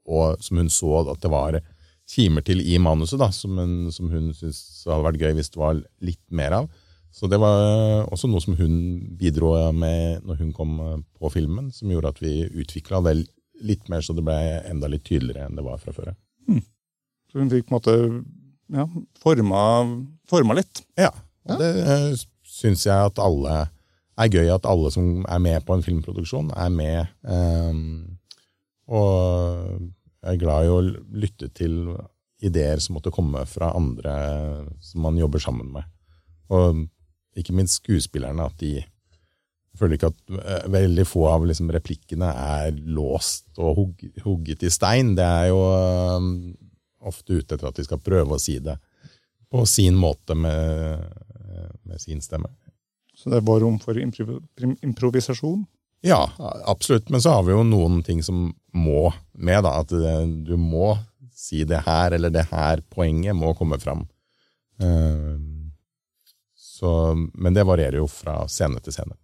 og som hun så at det var timer til i manuset, da, som hun, som hun syntes hadde vært gøy hvis det var litt mer av. Så det var også noe som hun bidro med når hun kom på filmen, som gjorde at vi utvikla det litt mer så det ble enda litt tydeligere enn det var fra før. Så hun fikk på en måte ja, forma, forma litt. Ja, og det uh, syns jeg at alle er gøy at alle som er med på en filmproduksjon, er med. Um, og jeg er glad i å lytte til ideer som måtte komme fra andre som man jobber sammen med. Og ikke minst skuespillerne, at de føler ikke at eh, veldig få av liksom, replikkene er låst og hugget i stein. Det er jo eh, ofte ute etter at de skal prøve å si det på sin måte med, med sin stemme. Så det var rom for improvisasjon. Ja, absolutt. Men så har vi jo noen ting som må med. da, At du må si det her, eller det her poenget må komme fram. Eh, så, men det varierer jo fra scene til scene.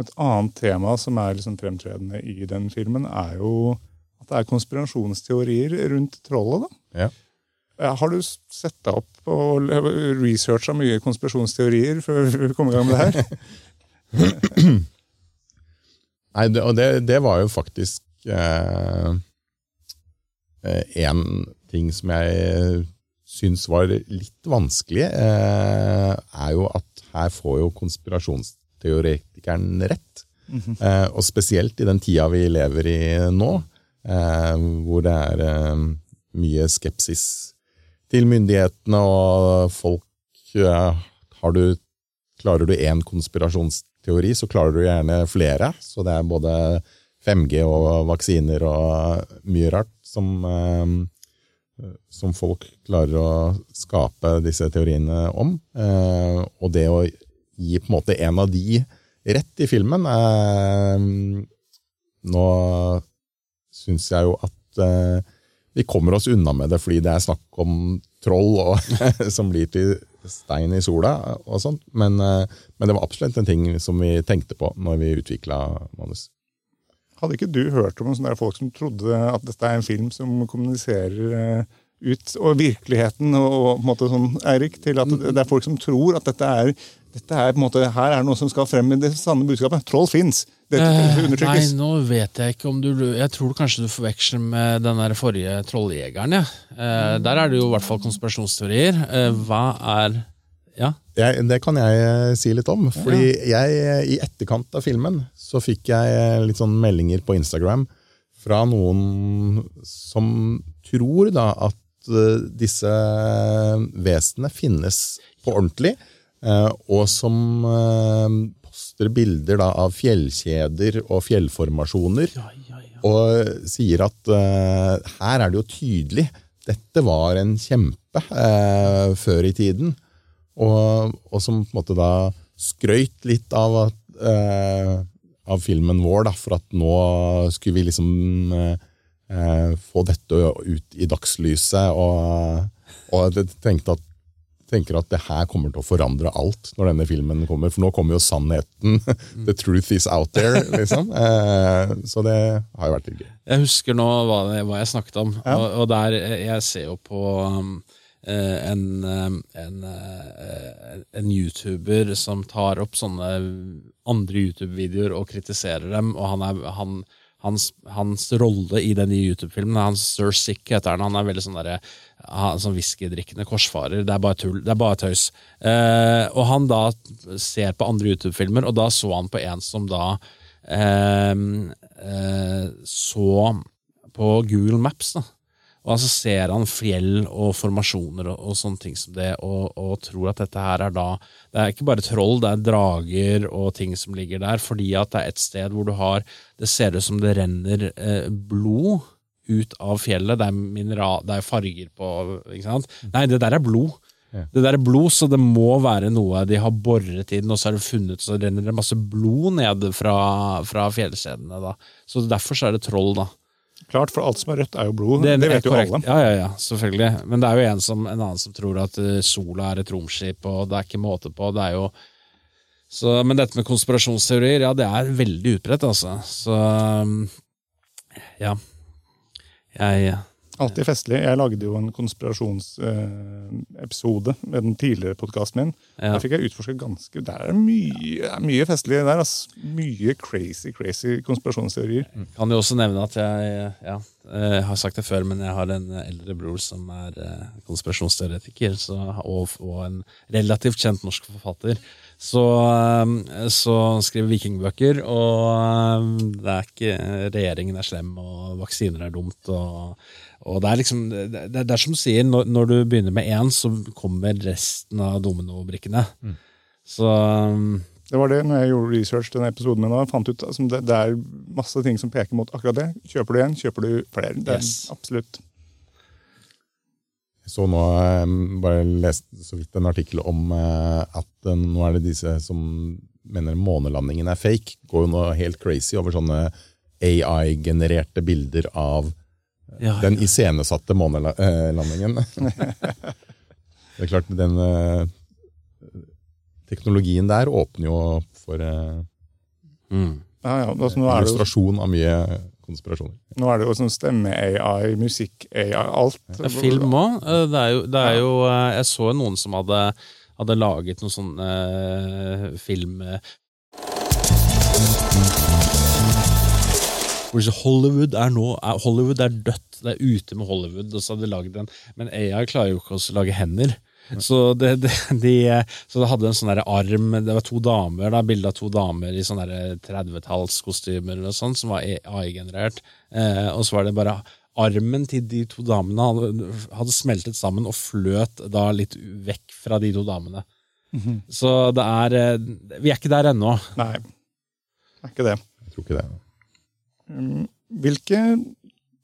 Et annet tema som er liksom fremtredende i den filmen, er jo at det er konspirasjonsteorier rundt trollet. da. Ja. Eh, Har du sett deg opp og researcha mye konspirasjonsteorier før vi kom i gang med det her? Nei, det, og det, det var jo faktisk én eh, en ting som jeg syns var litt vanskelig, eh, er jo at her får jo konspirasjonsteoretikeren rett. eh, og spesielt i den tida vi lever i nå, eh, hvor det er eh, mye skepsis til myndighetene, og folk har du, Klarer du én konspirasjonsteori, så klarer du gjerne flere. Så det er både 5G og vaksiner og mye rart som, eh, som folk klarer å skape disse teoriene om. Eh, og det å gi på en måte en av de rett i filmen eh, Nå syns jeg jo at vi kommer oss unna med det fordi det er snakk om troll og, som blir til stein i sola og sånt, men, eh, men det var absolutt en ting som vi tenkte på når vi utvikla manus. Hadde ikke du hørt om sånne folk som trodde at dette er en film som kommuniserer eh, ut og virkeligheten og, og på en måte sånn, Eirik, til at det er folk som tror at dette er, dette er på en måte, her er noe som skal frem i det sanne budskapet. Troll fins. Dette Eh, Nei, nå vet jeg ikke om du Jeg tror kanskje du forveksler med den der forrige trolljegeren. Ja. Eh, der er det jo i hvert fall konspirasjonsteorier. Eh, hva er Ja? Jeg, det kan jeg si litt om. Fordi jeg, i etterkant av filmen så fikk jeg litt sånn meldinger på Instagram fra noen som tror da at disse vesenene finnes på ordentlig, og som eh, poster bilder da av fjellkjeder og fjellformasjoner. Og sier at uh, her er det jo tydelig. Dette var en kjempe uh, før i tiden. Og, og som på en måte da skrøyt litt av, eh, av filmen vår, da, for at nå skulle vi liksom få dette ut i dagslyset. Og, og jeg tenkte at, tenker at det her kommer til å forandre alt når denne filmen kommer. For nå kommer jo sannheten. The truth is out there, liksom. Eh, så det har jo vært litt gøy. Jeg husker nå hva, det- hva jeg snakket om, og, og der eh, Jeg ser jo på um, eh, en, um, en, en YouTuber som tar opp sånne andre YouTube-videoer og kritiserer dem, og han er han, hans, hans rolle i den YouTube-filmen han Sir Sick, heter han. Han er veldig sånn derre ha- sånn whiskydrikkende korsfarer. Det er bare tull. Det er bare tøys. Eh, og han da ser på andre YouTube-filmer, og da så han på en som da eh, eh, så på Google Maps. da og så ser han fjell og formasjoner og, og sånne ting som det, og, og tror at dette her er da Det er ikke bare troll, det er drager og ting som ligger der, fordi at det er et sted hvor du har Det ser ut som det renner eh, blod ut av fjellet. Det er, mineral, det er farger på ikke sant? Nei, det der er blod. Det der er blod, så det må være noe de har boret inn, og så er det funnet, så renner det masse blod ned fra, fra fjellstedene. da. Så derfor så er det troll, da. Klart, for alt som er rødt, er jo blod. Det, det vet jo alle. Ja, ja, ja, selvfølgelig. Men det er jo en, som, en annen som tror at eh, sola er et romskip, og det er ikke måte på. Det er jo så, Men dette med konspirasjonsteorier, ja, det er veldig utbredt, altså. Så um, ja. Jeg Alltid festlig. Jeg lagde jo en konspirasjonsepisode med den tidligere podkasten min. Ja. Der fikk jeg utforska ganske Der er mye, mye festlig der. ass. Mye crazy, crazy konspirasjonsteorier. kan jo også nevne at jeg ja, eh, har sagt det før, men jeg har en eldre bror som er eh, konspirasjonsteoretiker, så, og, og en relativt kjent norsk forfatter. Så, eh, så skriver vikingbøker, og det er ikke regjeringen er slem, og vaksiner er dumt. og og det er liksom, det, det er som du sier, når, når du begynner med én, så kommer resten av dominobrikkene. Så um, Det var det når jeg gjorde research til denne episoden min. og jeg fant ut altså, det, det er masse ting som peker mot akkurat det. Kjøper du en, kjøper du flere. Det er Yes. absolutt. Så nå eh, bare leste så vidt en artikkel om eh, at eh, nå er det disse som mener månelandingen er fake, går jo nå helt crazy over sånne AI-genererte bilder av Ja, den iscenesatte månelandingen. det er klart, den eh, teknologien der åpner jo for eh, mm. Ja, ja. Altså, nå, er det illustrasjon av mye konspirasjoner. nå er det jo sånn stemme-AI, musikk-AI, alt. Ja, Film òg. Det, jo- det er jo eh, Jeg så noen som hadde, hadde laget noen sånne eh, film eh, hvor Hollywood er nå er, Hollywood er dødt. Det er ute med Hollywood. Og så hadde de laget en Men AI klarer jo ikke å lage hender. Så det, det, de, så det hadde en sånn der arm Det var to damer, da, bilde av to damer i sånne 30-tallskostymer sånn, som var AI-generert. Eh, og så var det bare armen til de to damene hadde, hadde smeltet sammen og fløt da litt vekk fra de to damene. Så det er eh, Vi er ikke der ennå. Nei, det er ikke det. Jeg tror ikke det. Mm, Hvilke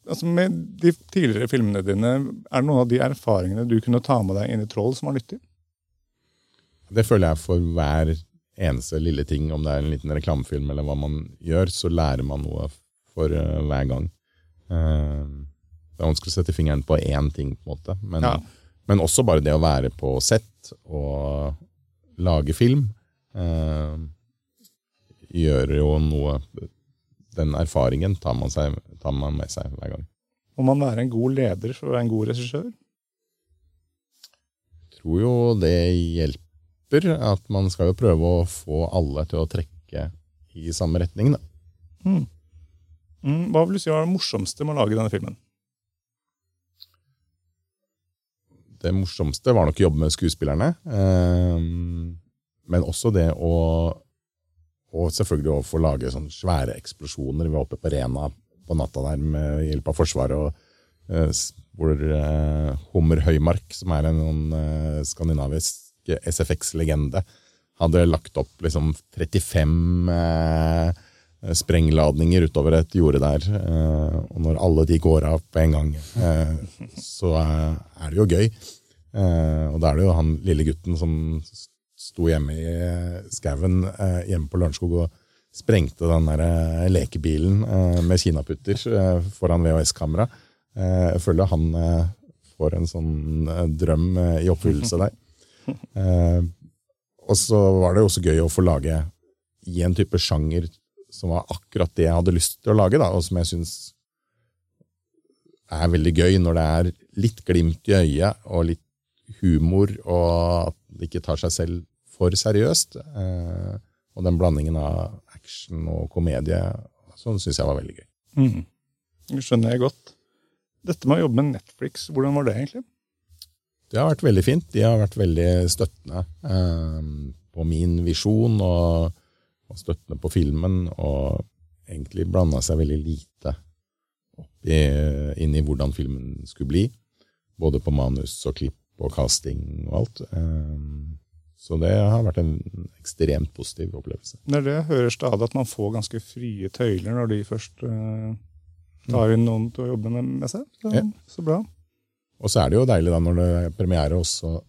altså Med de tidligere filmene dine, er det noen av de erfaringene du kunne ta med deg inn i Troll som var nyttig? Det føler jeg for hver eneste lille ting, om det er en liten reklamefilm eller hva man gjør, så lærer man noe for eh, hver gang. Eh, det er vanskelig å sette fingeren på én ting, på en måte. Men, Ja. men også bare det å være på sett og lage film eh, gjør jo noe Den erfaringen tar man, seg, tar man med seg hver gang. Må man være en god leder for å være en god regissør? Jeg tror jo det hjelper. At man skal jo prøve å få alle til å trekke i samme retning. Da. Mm. Mm, hva vil du si var det morsomste med å lage denne filmen? Det morsomste var nok å jobbe med skuespillerne. Eh, men også det å Og selvfølgelig å få lage sånne svære eksplosjoner. Vi var oppe på Rena på natta der med hjelp av Forsvaret. og eh, hvor eh, Hummer Høymark, som er en sånn, eh, skandinavisk SFX-legende, hadde lagt opp liksom 35 eh, sprengladninger utover et jorde der. Eh, og når alle de går av på en gang, eh, så er det jo gøy. Og da er det jo han lille gutten som sto hjemme i eh, skauen eh, hjemme på Lørenskog og sprengte den der eh, lekebilen med kinaputter foran VHS-kamera. Eh, jeg føler han får en sånn drøm i oppfyllelse der. Eh, og så var det også gøy å få lage i en type sjanger som var akkurat det jeg hadde lyst til å lage, da, og som jeg syns er veldig gøy når det er litt glimt i øyet og litt humor, og at det ikke tar seg selv for seriøst. Eh, og den blandingen av action og komedie, sånn syns jeg var veldig gøy. Mm. Det skjønner jeg godt. Dette med å jobbe med Netflix, hvordan var det egentlig? Det har vært veldig fint. De har vært veldig støttende eh, på min visjon og, og støttende på filmen, og egentlig blanda seg veldig lite opp i, inn i hvordan filmen skulle bli. Både på manus og klipp og casting og alt. Eh, så det har vært en ekstremt positiv opplevelse. Det er det jeg hører stadig, at man får ganske frie tøyler når de først uh, tar inn noen til å jobbe med, med seg. Så, Ja. så bra. Og så er det jo deilig da når det er premiere, og så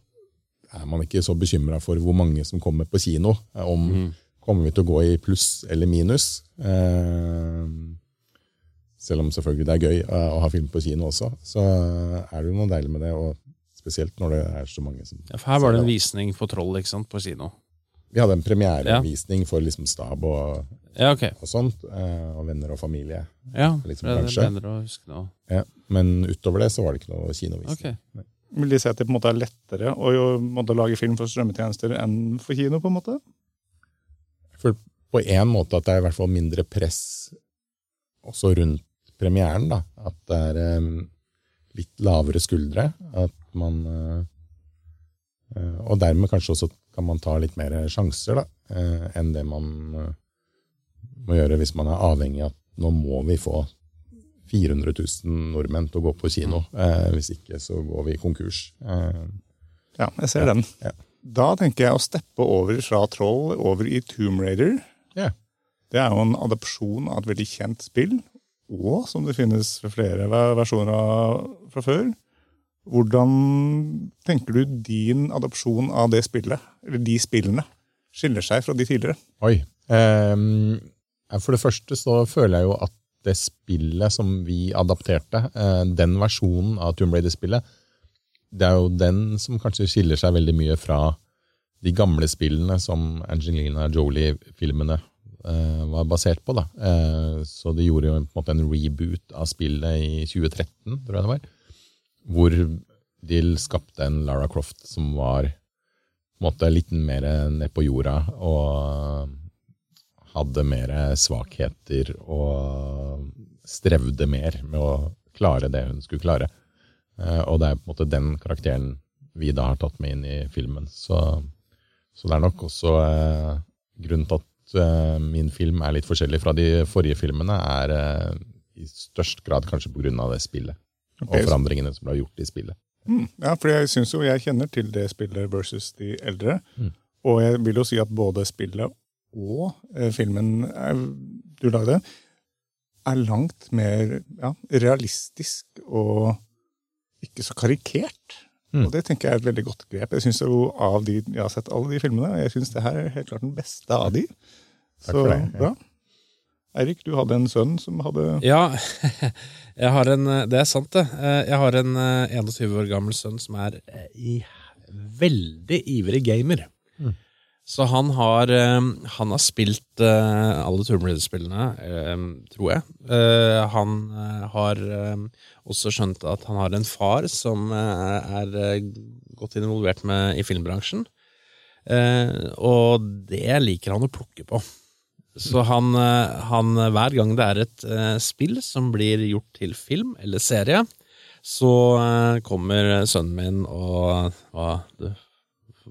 er man ikke så bekymra for hvor mange som kommer på kino. Om kommer vi til å gå i pluss eller minus. Uh, selv om selvfølgelig det er gøy uh, å ha film på kino også, så er det jo noe deilig med det. og Spesielt når det er så mange som Ja, for her var det en visning på Troll ikke sant, på kino. Vi hadde en premierevisning for liksom stab og, Ja, okay. og sånt, eh, og venner og familie. Ja, liksom, det, det er bedre å huske nå. Ja. Men utover det så var det ikke noe kinovisning. Ok. Vil de si at det på en måte er lettere å jo, måtte lage film for strømmetjenester enn for kino? på en måte? For på en måte at det er i hvert fall mindre press også rundt premieren. da. At det er um, litt lavere skuldre. At man eh, eh, Og dermed kanskje også kan man ta litt mer sjanser da, eh, enn det man må gjøre hvis man er avhengig av at nå må vi få 400 000 nordmenn til å gå på kino. Eh, hvis ikke så går vi konkurs. Eh, Ja, jeg ser den. ja. Da tenker jeg å steppe over fra Troll over i Tomb Raider. Yeah. Det er jo en adopsjon av et veldig kjent spill, og som det finnes flere versjoner av fra før. Hvordan tenker du din adopsjon av det spillet, eller de spillene, skiller seg fra de tidligere? Oi. Ehm, for det første så føler jeg jo at det spillet som vi adapterte, eh, den versjonen av Tomb Raider-spillet, det er jo den som kanskje skiller seg veldig mye fra de gamle spillene som Angelina Jolie-filmene eh, var basert på. da. Eh, så de gjorde jo på en måte en reboot av spillet i 2013, tror jeg det var, hvor de skapte en Lara Croft som var måte litt mer ned på jorda og hadde mer svakheter og strevde mer med å klare det hun skulle klare. Eh, Og det er på en måte den karakteren vi da har tatt med inn i filmen. Så, så det er nok også eh, grunnen til at eh, min film er litt forskjellig fra de forrige filmene, er eh, i størst grad kanskje på grunn av det spillet. Og forandringene som ble gjort i spillet. Mm, ja, for jeg syns jo jeg kjenner til det spillet versus de eldre. Mm. Og jeg vil jo si at både spillet og eh, filmen er, du lagde, er langt mer ja, realistisk og ikke så karikert. Mm. Og det tenker jeg er et veldig godt grep. Jeg synes jo av de, jeg har sett alle de filmene, og jeg syns det her er helt klart den beste av de. Så for det, ja. bra. Eirik, du hadde en sønn som hadde Ja, jeg har en, det er sant det. Eh, Jeg har en eh, 21 år gammel sønn som er eh, i veldig ivrig gamer. Mm. Så han har, eh, han har spilt eh, alle Tomb Raider-spillene, eh, tror jeg. Eh, Han eh, har eh, også skjønt at han har en far som eh, er eh, godt involvert med, i filmbransjen. Eh, Og det liker han å plukke på. Så han, eh, han, hver gang det er et eh, spill som blir gjort til film eller serie, så eh, kommer sønnen min og hva, du,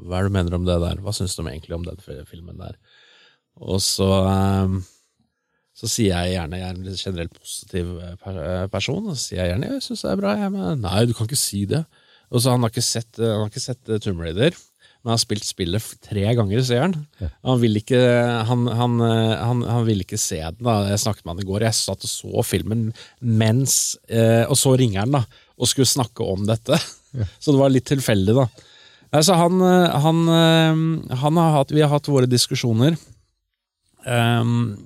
hva er det du mener om det der? Hva syns du egentlig om den filmen der? Og så, eh, så sier jeg gjerne Jeg er en generelt positiv eh, per, eh, person, og så sier jeg gjerne jeg syns det er bra. Jeg, men, nei, du kan ikke si det. Og så Han har ikke sett, eh, han har ikke sett eh, Tomb Raider, men har spilt spillet tre ganger, sier han. Han vil ikke, han, han, eh, han, han vil ikke se den. da Jeg snakket med han i går. Jeg satt og så filmen mens eh, Og så ringer han da og skulle snakke om dette. Så det var litt tilfeldig, da. Altså, han, han, han har hatt, vi har hatt våre diskusjoner. Ehm,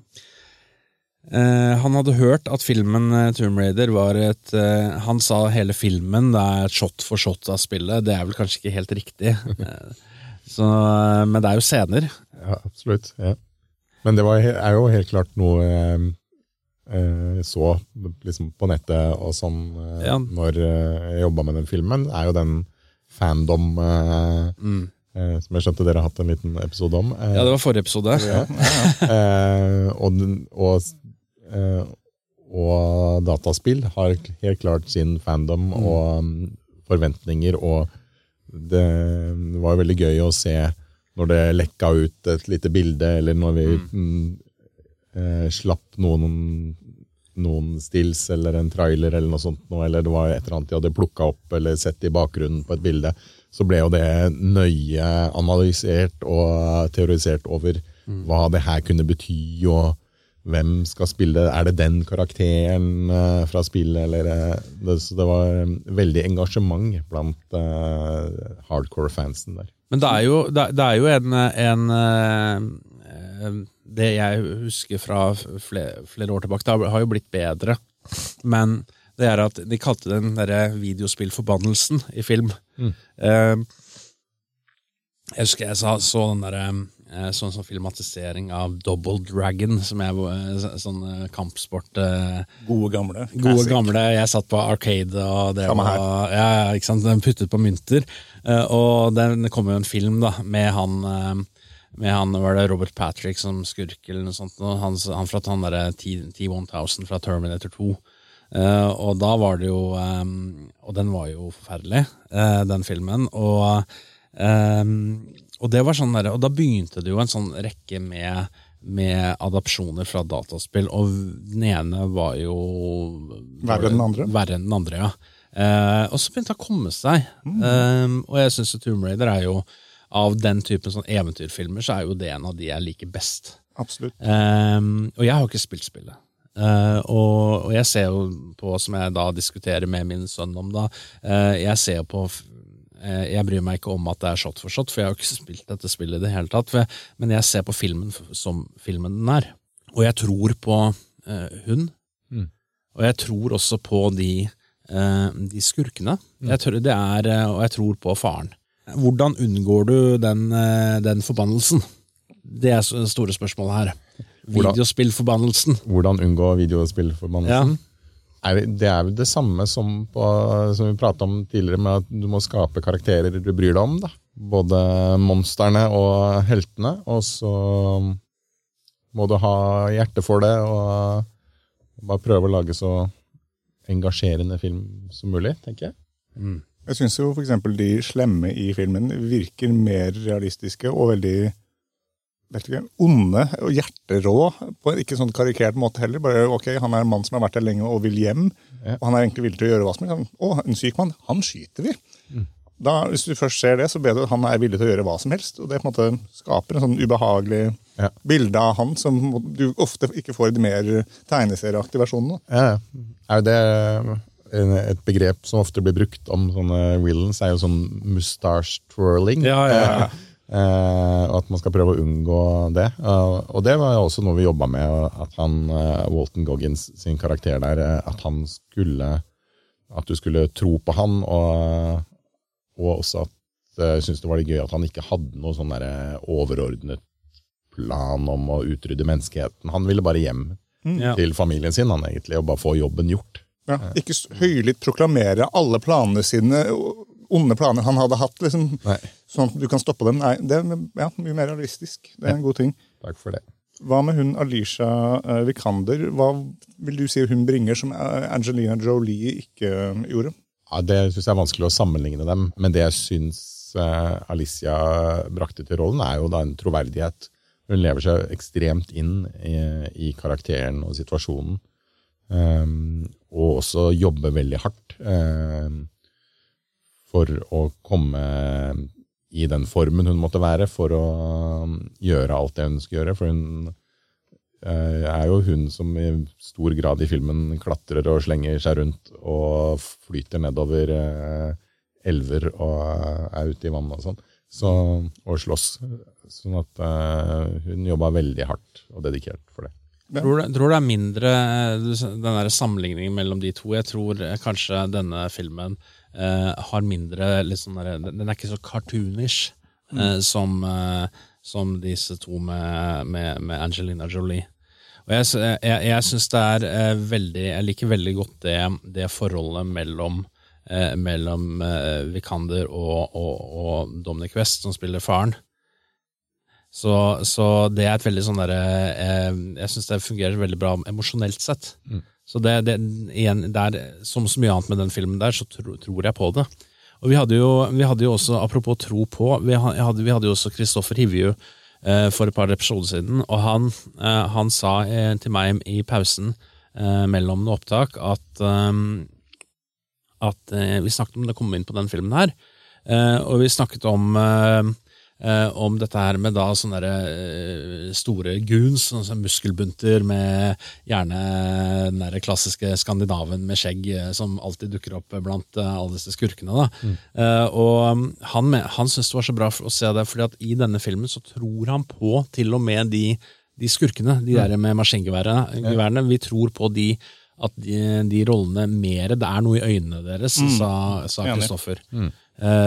eh, han hadde hørt at filmen eh, Tomb Raider var et uh, Han sa hele filmen det er et shot for shot av spillet. Det er vel kanskje ikke helt riktig. Så, men det er jo scener. Ja, absolutt. Ja. Men det var, er jo helt klart noe jeg så liksom på nettet og sånn eh, Ja. når jeg jobba med den filmen, er jo den fandom eh, som jeg skjønte dere har hatt en liten episode om. Eh, Ja, det var forrige episode. eh, og, og, eh, og dataspill har helt klart sin fandom og mm, forventninger, og det var veldig gøy å se når det lekka ut et lite bilde, eller når vi mm, eh, slapp noen, noen stills eller en trailer eller noe sånt, eller det var et eller annet de hadde plukka opp eller sett i bakgrunnen på et bilde, så ble jo det nøye analysert og teorisert over hva det her kunne bety, og hvem skal spille Er det den karakteren eh, fra spillet, eller eh, det, Så det var eh, veldig engasjement blant uh, hardcore-fansen der. Men det er jo, det, er- jo en, en Det jeg husker fra flere, flere år tilbake, det har- har jo blitt bedre. Men det er at de kalte den derre videospillforbannelsen i film. Eh, jeg husker jeg sa, så den derre eh, sånn som filmatisering av Double Dragon, som jeg var sånn eh, kampsport eh, gode, gamle. Gode classic. gamle, jeg satt på Arcade og drev og ja, ikke sant, den puttet på mynter. Eh, og den- det kom jo en film da, med han eh, med han, var det Robert Patrick som skurk, eller noe sånt. Han, han fra han derre T- T-1000 fra Terminator 2. Eh, og da var det jo um, Og den var jo forferdelig, uh, den filmen. Og, um, og det var sånn der, og da begynte det jo en sånn rekke med med adopsjoner fra dataspill, og den ene var jo Verre enn den andre? Verre enn den andre, ja. Uh, og så begynte det å komme seg. Eh, og jeg syns Tomb Raider er jo Av den typen sånn eventyrfilmer så er jo det en av de jeg liker best. Absolutt. Og jeg har ikke spilt spillet. Eh, og, og jeg ser jo på, som jeg da diskuterer med min sønn om, da, uh, jeg ser på eh, Jeg bryr meg ikke om at det er shot for shot, for jeg har jo ikke spilt dette spillet i det hele tatt. Jeg, men jeg ser på filmen som filmen den er. Og jeg tror på hun. Mm. Og jeg tror også på de, de skurkene. Jeg tror, det er, og jeg tror på faren. Hvordan unngår du den, den forbannelsen? Det er det store spørsmålet her. Videospillforbannelsen. Hvordan unngå videospillforbannelsen? Er, det- det er vel det samme som, på, som vi prata om tidligere, med at du må skape karakterer du bryr deg om. da. Både monstrene og heltene. Og så må du ha hjerte for det, og bare prøve å lage så engasjerende film som mulig, tenker jeg. Jeg syns jo f.eks. de slemme i filmen virker mer realistiske og veldig vet ikke, onde og hjerterå, på en ikke sånn karikert måte heller. Bare ok, Han er en mann som har vært der lenge og vil hjem, Ja. og han er egentlig villig til å gjøre hva som helst. Å, en syk mann, han skyter vi! Da, Hvis du først ser det, så ber du at han er villig til å gjøre hva som helst. Og det på en måte skaper en sånn ubehagelig Ja. bilde av han som du ofte ikke får i de mer tegneserieaktige versjonene. Ja, ja. er det et begrep som ofte blir brukt om sånne villains, er jo sånn mustache twirling. Ja, ja, ja. Eh, og at man skal prøve å unngå det. Eh, og det var også noe vi jobba med, at han, eh, Walton Goggins sin karakter der, at han skulle At du skulle tro på han, og, og også at jeg syntes det var litt gøy at han ikke hadde noe sånn overordnet plan om å utrydde menneskeheten. Han ville bare hjem Ja. til familien sin, han egentlig, og bare få jobben gjort. Ja, ikke høylytt proklamere alle planene sine, onde planer han hadde hatt, liksom, Nei, sånn at du kan stoppe dem. Nei, det er ja, mye mer realistisk. Det er en god ting. takk for det. Hva med hun Alisha eh, Vikander? Hva vil du si hun bringer som eh, Angelina Jolie ikke eh, gjorde? Ja, det syns jeg er vanskelig å sammenligne dem, men det jeg syns Alicia brakte til rollen, er jo da en troverdighet. Hun lever seg ekstremt inn i, i karakteren og situasjonen. Um, og også jobber veldig hardt um, for å komme i den formen hun måtte være for å um, gjøre alt det hun skulle gjøre. For hun eh, er jo hun som i stor grad i filmen klatrer og slenger seg rundt og flyter nedover eh, elver og er ute i vannet og sånn. Så, og slåss. Sånn at eh, hun jobba veldig hardt og dedikert for det. Tror, du- tror det er mindre du den der sammenligningen mellom de to. Jeg tror eh, kanskje denne filmen eh, har mindre der, Den er ikke så cartoonish eh, som, eh, som disse to med, med, med Angelina Jolie. Og jeg, jeg, jeg syns det er veldig Jeg liker veldig godt det, det forholdet mellom mellom Vikander og, og, og Dominic West, som spiller faren. Så, så det er et veldig sånn derre eh, Jeg syns det fungerer veldig bra emosjonelt sett. Så det, det, igjen, det er, som så mye annet med den filmen der, så tro, tror jeg på det. Og vi hadde jo, vi hadde jo også, apropos tro på, vi hadde, vi hadde jo også Kristoffer Hivju eh, for et par episoder siden, og han, eh, han sa eh, til meg i pausen eh, mellom noen opptak at eh, at eh, vi snakket om det kom inn på den filmen her, og vi snakket om eh, eh, om dette her med da sånne der, eh, store goons, sånne muskelbunter med gjerne den der klassiske skandinaven med skjegg eh, som alltid dukker opp blant alle disse skurkene. Da. Eh, og um, han, han syntes det var så bra å se det, fordi at i denne filmen så tror han på til og med de, de skurkene, de der med maskingeværene. Vi tror på de at de, de rollene mer Det er noe i øynene deres, sa, sa Kristoffer. Eh,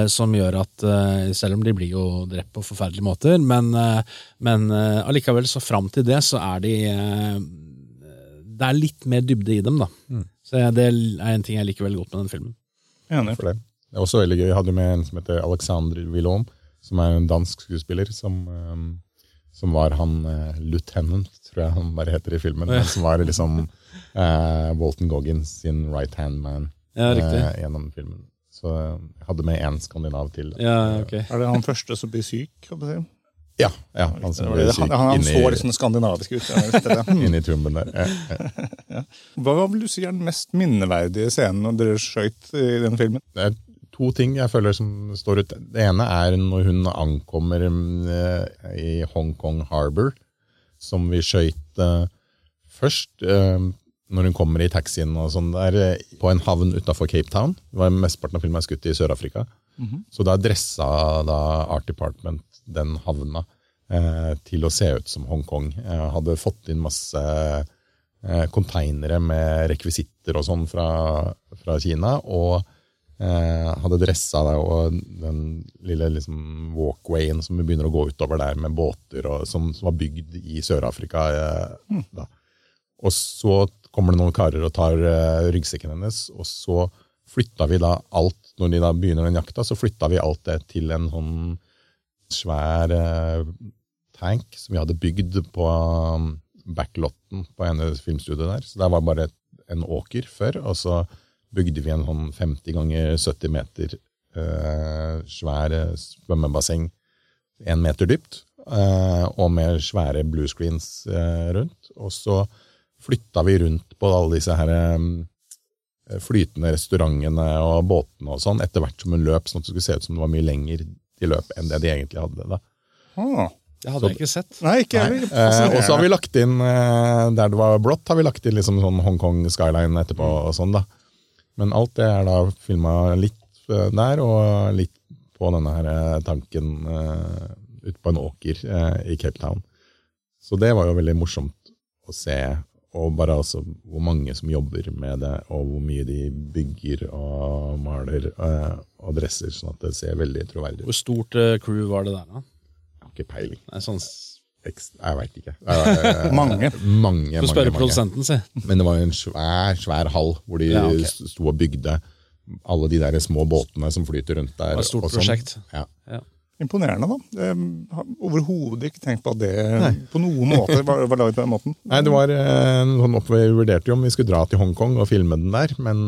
som gjør at eh, selv om de blir jo drept på forferdelige måter, men, eh, men eh, allikevel, så fram til det, så er de eh, Det er litt mer dybde i dem, da. Så jeg- det er en ting jeg liker veldig godt med den filmen. Enig. for det. Det er også veldig gøy. Jeg hadde med en som heter Alexander Willom, som er en dansk skuespiller, som, um, som var han uh, lieutenant, tror jeg han bare heter i filmen. Ja. som var liksom eh, Walton Goggins sin right hand man Ja, eh, gjennom filmen. Så eh, jeg hadde med én skandinav til. Ja, okay. Er det han første som blir syk? kan du si? Ja, ja, han som Det ble syk Han, han inni, så sånn skandinavisk ut. Inni tumben der. Ja, ja. Hva vil du si er den mest minneverdige scenen når dere skøyt i den filmen? Det er to ting jeg føler som står ut. Det ene er når hun ankommer eh, i Hong Kong Harbor, som vi skøyt eh, først. Eh, når hun kommer i taxien og sånn der, eh, på en havn utafor Cape Town. Det var Mesteparten av filmen er skutt i Sør-Afrika. Så da dressa da Art Department den havna eh, til å se ut som Hongkong. Eh, hadde fått inn masse eh, konteinere med rekvisitter og sånn fra, fra Kina. Og eh, hadde dressa det, og den lille liksom, walkwayen som vi begynner å gå utover der med båter, og, som, som var bygd i Sør-Afrika. Eh, da. Og så kommer det noen karer og tar eh, ryggsekken hennes, og så flytta vi da alt, når de da begynner den jakta, så flytta vi alt det til en sånn svær eh, tank som vi hadde bygd på um, backlotten på ene filmstudioet der. Så det var bare en åker før, og så bygde vi en sånn 50 ganger 70 meter eh, svær eh, svømmebasseng, én meter dypt, eh, og med svære bluescreens eh, rundt. Og så flytta vi rundt på alle disse her flytende restaurantene og båtene og sånn, etter hvert som hun løp, sånn at det skulle se ut som det var mye lenger de løp enn det de egentlig hadde. da. Ah. Det hadde jeg ikke sett. Nei, ikke heller. Eh, og så har vi lagt inn, eh, der det var blått, har vi lagt inn liksom sånn Hongkong skyline etterpå. og sånn da. Men alt det er da filma litt eh, der, og litt på denne her eh, tanken eh, ute på en åker eh, i Cape Town. Så det var jo veldig morsomt å se, og bare altså hvor mange som jobber med det, og hvor mye de bygger og maler eh, og dresser, sånn at det ser veldig troverdig ut. Hvor stort eh, crew var det der, da? Jeg har ikke peiling. Nei, sånn, Jeg veit ikke. Eh, Mange. Mange, Få spørre produsenten, si. Men det var jo en svær, svær hall hvor de Ja, okay. sto og bygde alle de der små båtene som flyter rundt der. Det var et stort og sånn. prosjekt. Ja. Ja. Imponerende, da. Overhodet ikke tenkt på at det på noen måte var, var laget på den måten. Nei, det var eh, sånn opp, Vi vurderte jo om vi skulle dra til Hongkong og filme den der, men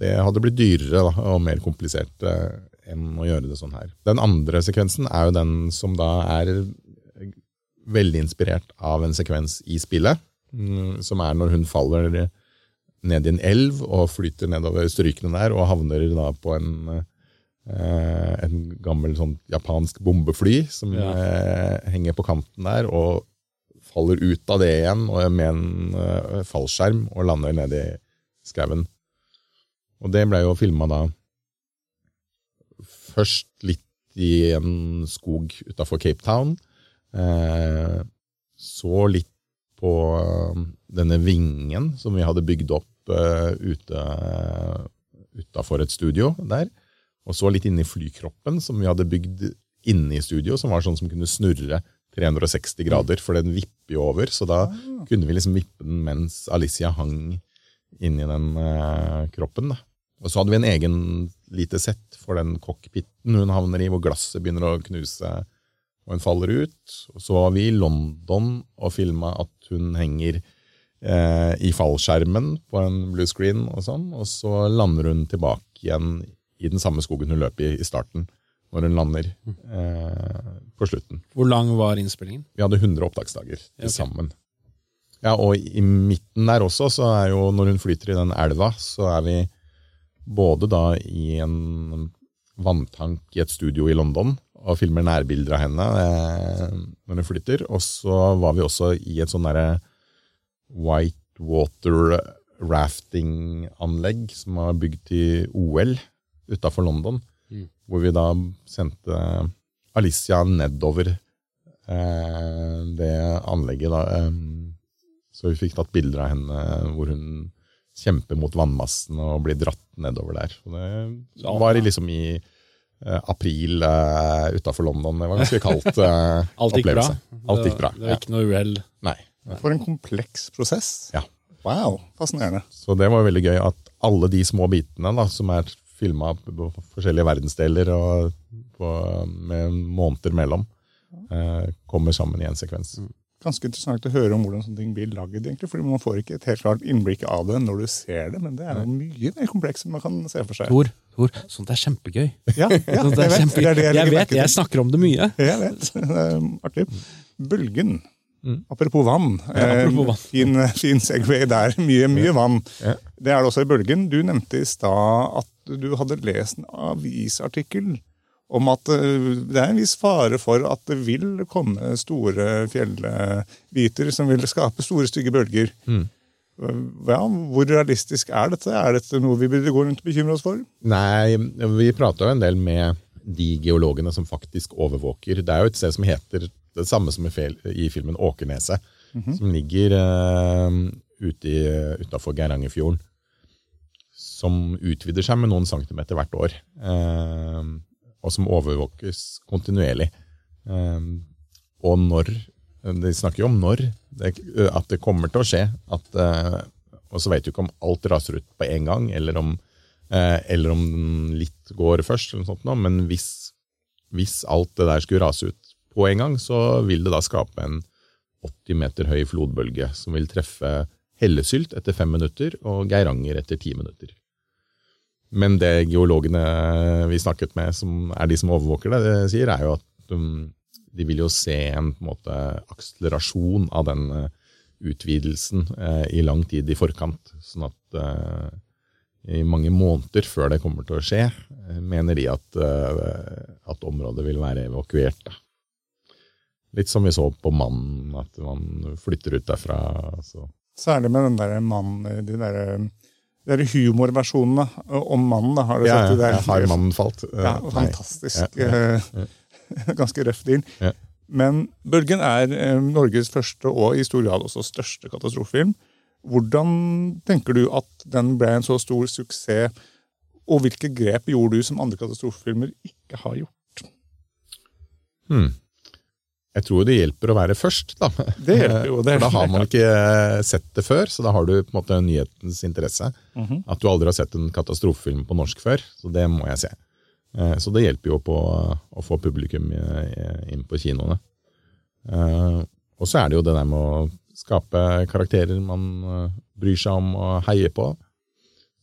det hadde blitt dyrere da, og mer komplisert eh, enn å gjøre det sånn her. Den andre sekvensen er jo den som da er veldig inspirert av en sekvens i spillet, mm, som er når hun faller ned i en elv og flyter nedover strykene der og havner da på en, eh, en gammel sånn japansk bombefly som Ja. eh, henger på kanten der og faller ut av det igjen og med en eh, fallskjerm og lander nedi skauen. Og det ble jo filma da først litt i en skog utafor Cape Town. Eh, så litt på eh, denne vingen som vi hadde bygd opp uh, ute utafor et studio der. Og så litt inni flykroppen som vi hadde bygd inne i studio, som var sånn som kunne snurre 360 grader, for den vipper jo over. Så da kunne vi liksom vippe den mens Alicia hang inni den eh, kroppen. da. Og så hadde vi en egen lite sett for den cockpiten hun havner i, hvor glasset begynner å knuse og hun faller ut. Og så var vi i London og filma at hun henger eh, i fallskjermen på en bluescreen, og sånn, og så lander hun tilbake igjen i den samme skogen hun løp i i starten, når hun lander eh, på slutten. Hvor lang var innspillingen? Vi hadde 100 opptaksdager til okay. sammen. Ja, og i midten der også, så er jo når hun flyter i den elva, så er vi både da i en vanntank i et studio i London og filmer nærbilder av henne eh, når hun flytter. Og så var vi også i et sånn derre whitewater rafting-anlegg som var bygd til OL utafor London. Hvor vi da sendte Alicia nedover eh, det anlegget. da. eh, så vi fikk tatt bilder av henne hvor hun kjemper mot vannmassen og blir dratt nedover der. Og det var liksom i eh, april eh, utafor London. Det var ganske kaldt Alt gikk bra? opplevelse. Alt gikk bra. Det var ikke noe uhell? Nei. For en kompleks prosess. Ja. Wow, fascinerende. Så det var veldig gøy at alle de små bitene da, som er filma på forskjellige verdensdeler og på, med måneder mellom, eh, kommer sammen i en sekvens. Ganske interessant å høre om hvordan sånne ting blir lagd, egentlig, fordi man får ikke et helt klart innblikk av det når du ser det, men det er jo mye mer komplekst enn man kan se for seg. Tor, Tor, sånt er kjempegøy. Ja, ja Sånt jeg er vet. kjempegøy. Det er det jeg jeg vet, jeg snakker om det mye. Jeg vet. Det er artig. Bølgen. Mm. Apropos vann. Ja, apropos vann. Eh, Fin, fin segway der. Mye, mye vann. Ja. Det er det også i Bølgen. Du nevnte i stad at du hadde lest en avisartikkel om at eh, det er en viss fare for at det vil komme store fjellbiter som vil skape store, stygge bølger. Mm. Ja, hvor realistisk er dette? Er dette noe vi burde gå rundt og bekymre oss for? Nei, vi prata jo en del med de geologene som faktisk overvåker. Det er jo et sted som heter det samme som i, i filmen Åkerneset, mm -hmm. som ligger uh, utafor Geirangerfjorden. Som utvider seg med noen centimeter hvert år. Uh, og som overvåkes kontinuerlig. Uh, og når De snakker jo om når det, at det kommer til å skje. At, og så vet du ikke om alt raser ut på en gang, eller om Eh, eller om litt går først, sånt, men hvis, hvis, alt det der skulle rase ut på en gang, så vil det da skape en 80 meter høy flodbølge som vil treffe Hellesylt etter fem minutter og Geiranger etter ti minutter. Men det geologene vi snakket med, som er de som overvåker det, det sier, er jo at um, de vil jo se en, en måte, akselerasjon av den uh, utvidelsen eh, i lang tid i forkant. Sånn at eh, i mange måneder før det kommer til å skje, eh, mener de at, eh, at området vil være evakuert. Da. Litt som vi så på Mannen, at man flytter ut derfra. Så. Særlig med den der mannen, de der, er humorversjonene om mannen. Da, har du ja, sett det der? Ja, har mannen falt? Ja, fantastisk. Ja, Ganske røff deal. Men 'Bølgen' er Norges første og i stor grad også største katastrofefilm. Hvordan tenker du at den ble en så stor suksess, og hvilke grep gjorde du som andre katastrofefilmer ikke har gjort? Hmm. Jeg tror det hjelper å være først, da. Det hjelper jo. Det For da har man ikke eh, sett det før, så da har du på en måte nyhetens interesse. Mm -hmm. At du aldri har sett en katastrofefilm på norsk før, så det må jeg se. Eh, så det hjelper jo på å få publikum inn på kinoene. Eh, og så er det jo det der med å Skape karakterer man bryr seg om og heier på.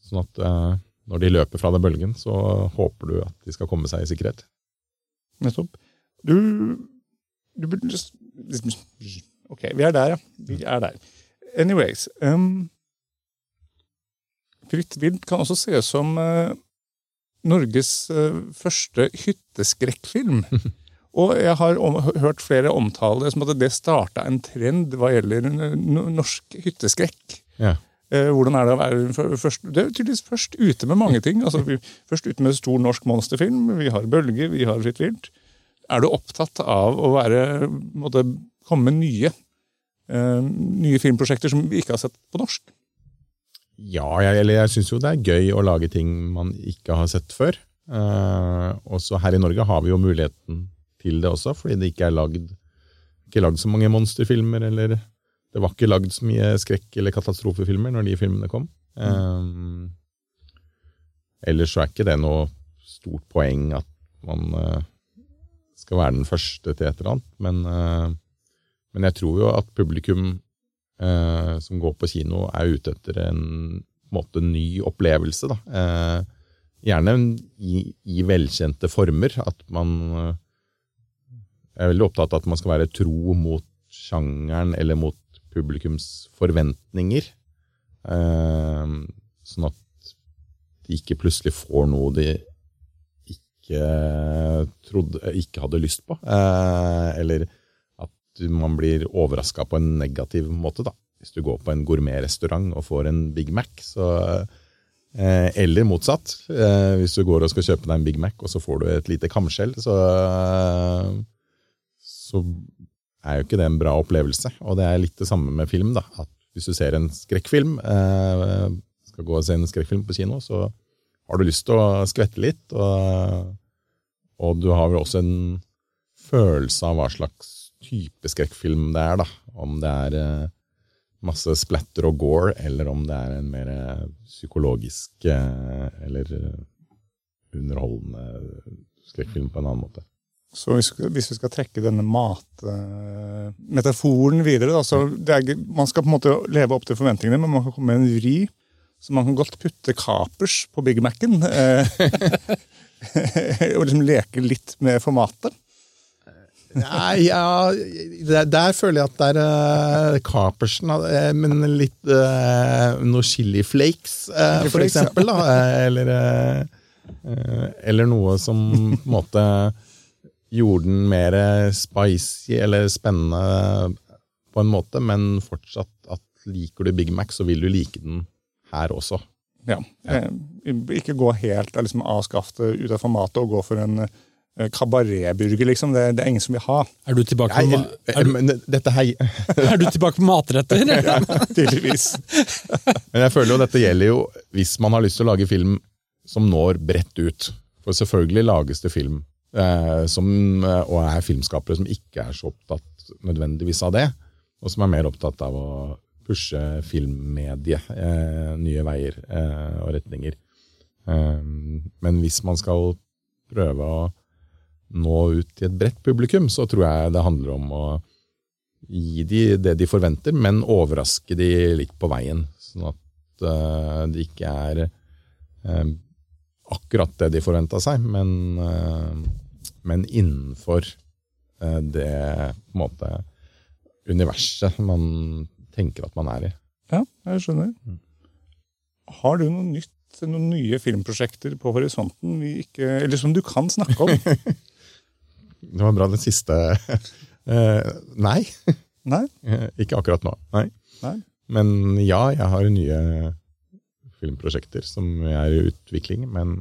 Sånn at når de løper fra den bølgen, så håper du at de skal komme seg i sikkerhet. Nettopp. Du, du burde Ok, vi er der, ja. Vi er der. Anyways. Um, Fritt vilt kan også ses som uh, Norges uh, første hytteskrekkfilm. Og jeg har om, hørt flere omtale som at det starta en trend hva gjelder norsk hytteskrekk. Ja. Eh, hvordan er det å være først, det er tydeligvis først ute med mange ting. Altså, vi, først ute med stor norsk monsterfilm. Vi har Bølge, vi har Fritt vilt. Er du opptatt av å være, måtte, komme med nye, uh, nye filmprosjekter som vi ikke har sett på norsk? Ja, jeg, eller jeg syns jo det er gøy å lage ting man ikke har sett før. Uh, også her i Norge har vi jo muligheten til det også, fordi det ikke er lagd, ikke lagd så mange monsterfilmer, eller det var ikke lagd så mye skrekk- eller katastrofefilmer når de filmene kom. Mm. Um, ellers så er ikke det noe stort poeng at man uh, skal være den første til et eller annet, men, uh, men jeg tror jo at publikum uh, som går på kino, er ute etter en, måte ny opplevelse. da. gjerne i, i, velkjente former. At man jeg er veldig opptatt av at man skal være tro mot sjangeren eller mot publikums forventninger. Eh, sånn at de ikke plutselig får noe de ikke trodde, ikke hadde lyst på. Eh, eller at man blir overraska på en negativ måte. da. Hvis du går på en gourmetrestaurant og får en Big Mac, så eh, Eller motsatt. hvis du går og skal kjøpe deg en Big Mac, og så får du et lite kamskjell, så så er jo ikke det en bra opplevelse. Og det er litt det samme med film. da, at Hvis du ser en skrekkfilm, eh, skal gå og se en skrekkfilm på kino, så har du lyst til å skvette litt. Og, og du har vel også en følelse av hva slags type skrekkfilm det er. da, Om det er eh, masse splatter og gore, eller om det er en mer eh, psykologisk eh, eller underholdende skrekkfilm på en annen måte. Så hvis vi skal trekke denne matmetaforen videre da, så er, Man skal på en måte leve opp til forventningene, men man kan komme med en vri. Så man kan godt putte kapers på Big Mac-en. Uh, og liksom leke litt med formatet. Nei, ja, der, der, føler jeg at det er uh, kapersen, uh, men litt uh, noe chili flakes, uh, for eksempel. Da, eller, eller noe som på en måte gjorde den mer spicy eller spennende på en måte, men fortsatt at liker du Big Mac, så vil du like den her også. Ja. ja. Ikke gå helt liksom, av skaftet ut av formatet og gå for en eh, kabaretburger, liksom. Det, det er ingen som vil ha. Er du tilbake på, eh, er du, dette her er du tilbake på matretter? Tydeligvis. Men jeg føler jo dette gjelder jo hvis man har lyst til å lage film som når bredt ut. For selvfølgelig lages det film eh, som, eh, og er filmskapere som ikke er så opptatt nødvendigvis av det, og som er mer opptatt av å pushe filmmediet, eh, nye veier eh, og retninger. Eh, men hvis man skal prøve å nå ut til et bredt publikum, så tror jeg det handler om å gi de det de forventer, men overraske de litt på veien. Sånn at det ikke er akkurat det de forventa seg, men, men innenfor det på en måte universet man tenker at man er i. Ja, jeg skjønner. Har du noe nytt, noen nye filmprosjekter på horisonten vi ikke, eller som du kan snakke om? Det var bra den siste Eh, Nei, Nei? eh, ikke akkurat nå. Nei. Nei. Men ja, jeg har nye filmprosjekter som er i utvikling, men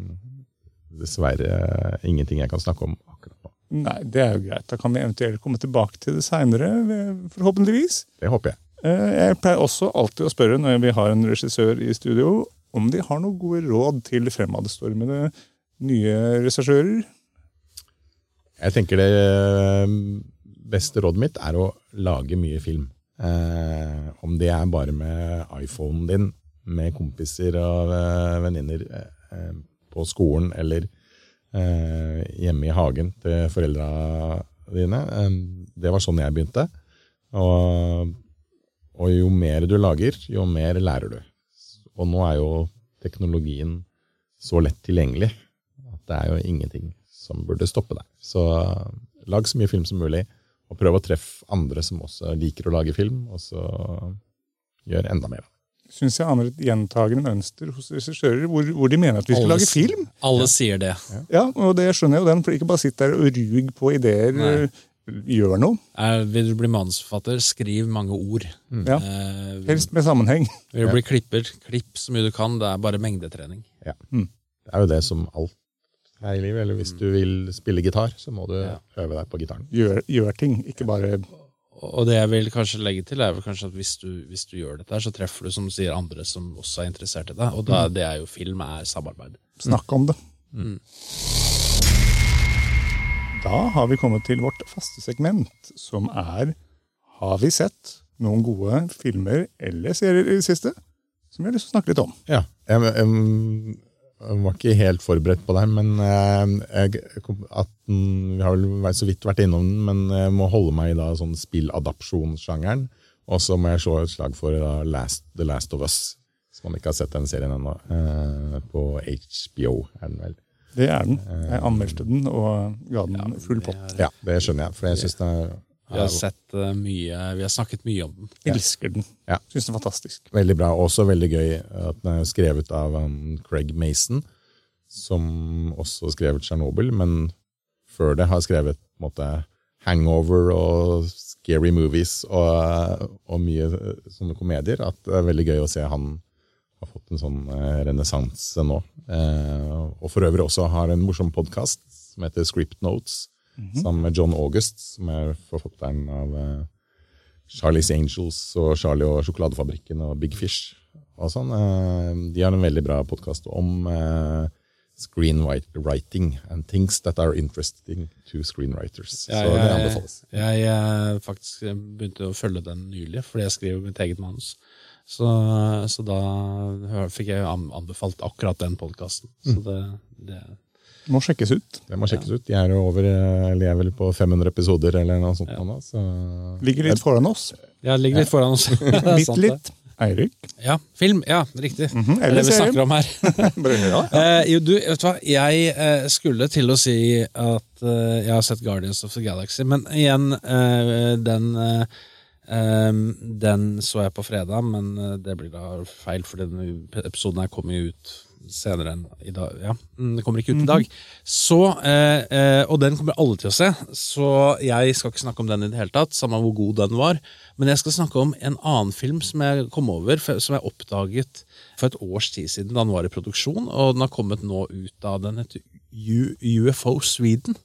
dessverre ingenting jeg kan snakke om akkurat nå. Nei, det er jo greit. Da kan vi eventuelt komme tilbake til det seinere, forhåpentligvis. Det håper jeg. Eh, Jeg pleier også alltid å spørre når vi har en regissør i studio, om de har noen gode råd til fremadstormende nye regissører. Jeg tenker det eh, beste rådet mitt er å lage mye film. Eh, om det er bare med iPhonen din, med kompiser og eh, venninner eh, på skolen, eller eh, hjemme i hagen til foreldra dine. Eh, det var sånn jeg begynte. Og, og jo mer du lager, jo mer lærer du. Og nå er jo teknologien så lett tilgjengelig at det er jo ingenting som burde stoppe deg. Så lag så mye film som mulig, og prøv å treffe andre som også liker å lage film, og så gjør enda mer. Syns jeg aner et gjentagende mønster hos regissører hvor, hvor de mener at vi skal Alle lage film. Alle sier det. Ja, og det skjønner jeg jo den, for ikke bare sitt der og rug på ideer. Nei. Gjør noe. Er, vil du bli manusforfatter, skriv mange ord. Ja. Eh, Helst med sammenheng. vil du bli klipper, klipp så mye du kan. Det er bare mengdetrening. Det er jo det som alt her i livet. Eller hvis du vil spille gitar, så må du Ja. øve deg på gitaren. Gjør, gjør ting, ikke bare Og det jeg vil kanskje legge til, er vel kanskje at hvis du, hvis du gjør dette, så treffer du som du sier, andre som også er interessert i deg. Og da, det er jo film er samarbeid. Snakk om det. Mm. Da har vi kommet til vårt faste segment, som er Har vi sett noen gode filmer eller serier i det siste som vi har lyst til å snakke litt om? Ja, jeg, jeg, jeg var ikke helt forberedt på det, men eh, jeg, at vi har vel så vidt vært innom den, men jeg må holde meg i da sånn spilladapsjonssjangeren. Og så må jeg slå et slag for da Last, The Last of Us, hvis man ikke har sett den serien ennå. Eh, på HBO er den vel. Det er den. Jeg anmeldte den og ga den full pott. Ja, det skjønner jeg, for jeg synes den er, Vi har sett eh, mye, vi har snakket mye om den. Jeg Elsker den. Ja. Syns den er fantastisk. Veldig bra. Også veldig gøy at den er skrevet av um, Craig Mason, som også skrev Tsjernobyl, men før det har skrevet på en måte, Hangover og Scary Movies og, og mye eh, sånne komedier. At det er veldig gøy å se han har fått en sånn eh, renessanse nå. Eh, og for øvrig også har en morsom podkast som heter Script Notes, sammen med John August, som er forfatteren av eh, Charlie's Angels og Charlie og sjokoladefabrikken og Big Fish. Og sånn. Eh, De har en veldig bra podkast om screenwriting and things that are interesting to screenwriters. Så det anbefales. jeg, jeg faktisk begynte å følge den nylig, fordi jeg skriver mitt eget manus. Så, så da fikk jeg anbefalt akkurat den podkasten. Så det, det Må sjekkes ut. Det må sjekkes ut. De er jo over, eh, eller jeg er vel på 500 episoder eller noe sånt. nå, Så Ligger litt foran oss. Ja, ligger litt foran oss. Det Bitte sant, litt. Eirik. Ja, film. Ja, riktig. det er eller det vi snakker om her. Ja. Eh, jo, du, vet du hva? Jeg eh, skulle til å si at eh, jeg har sett Guardians of the Galaxy, men igjen, eh, den eh, Den så jeg på fredag, men eh, det blir da feil, for denne episoden her kommer jo ut senere enn i dag. Ja, den kommer ikke ut i dag. Så, eh, eh, og den kommer alle til å se, så jeg skal ikke snakke om den i det hele tatt, samme hvor god den var. Men jeg skal snakke om en annen film som jeg kom over, som jeg oppdaget for et års tid siden da den var i produksjon, og den har kommet nå ut av den heter UFO Sweden.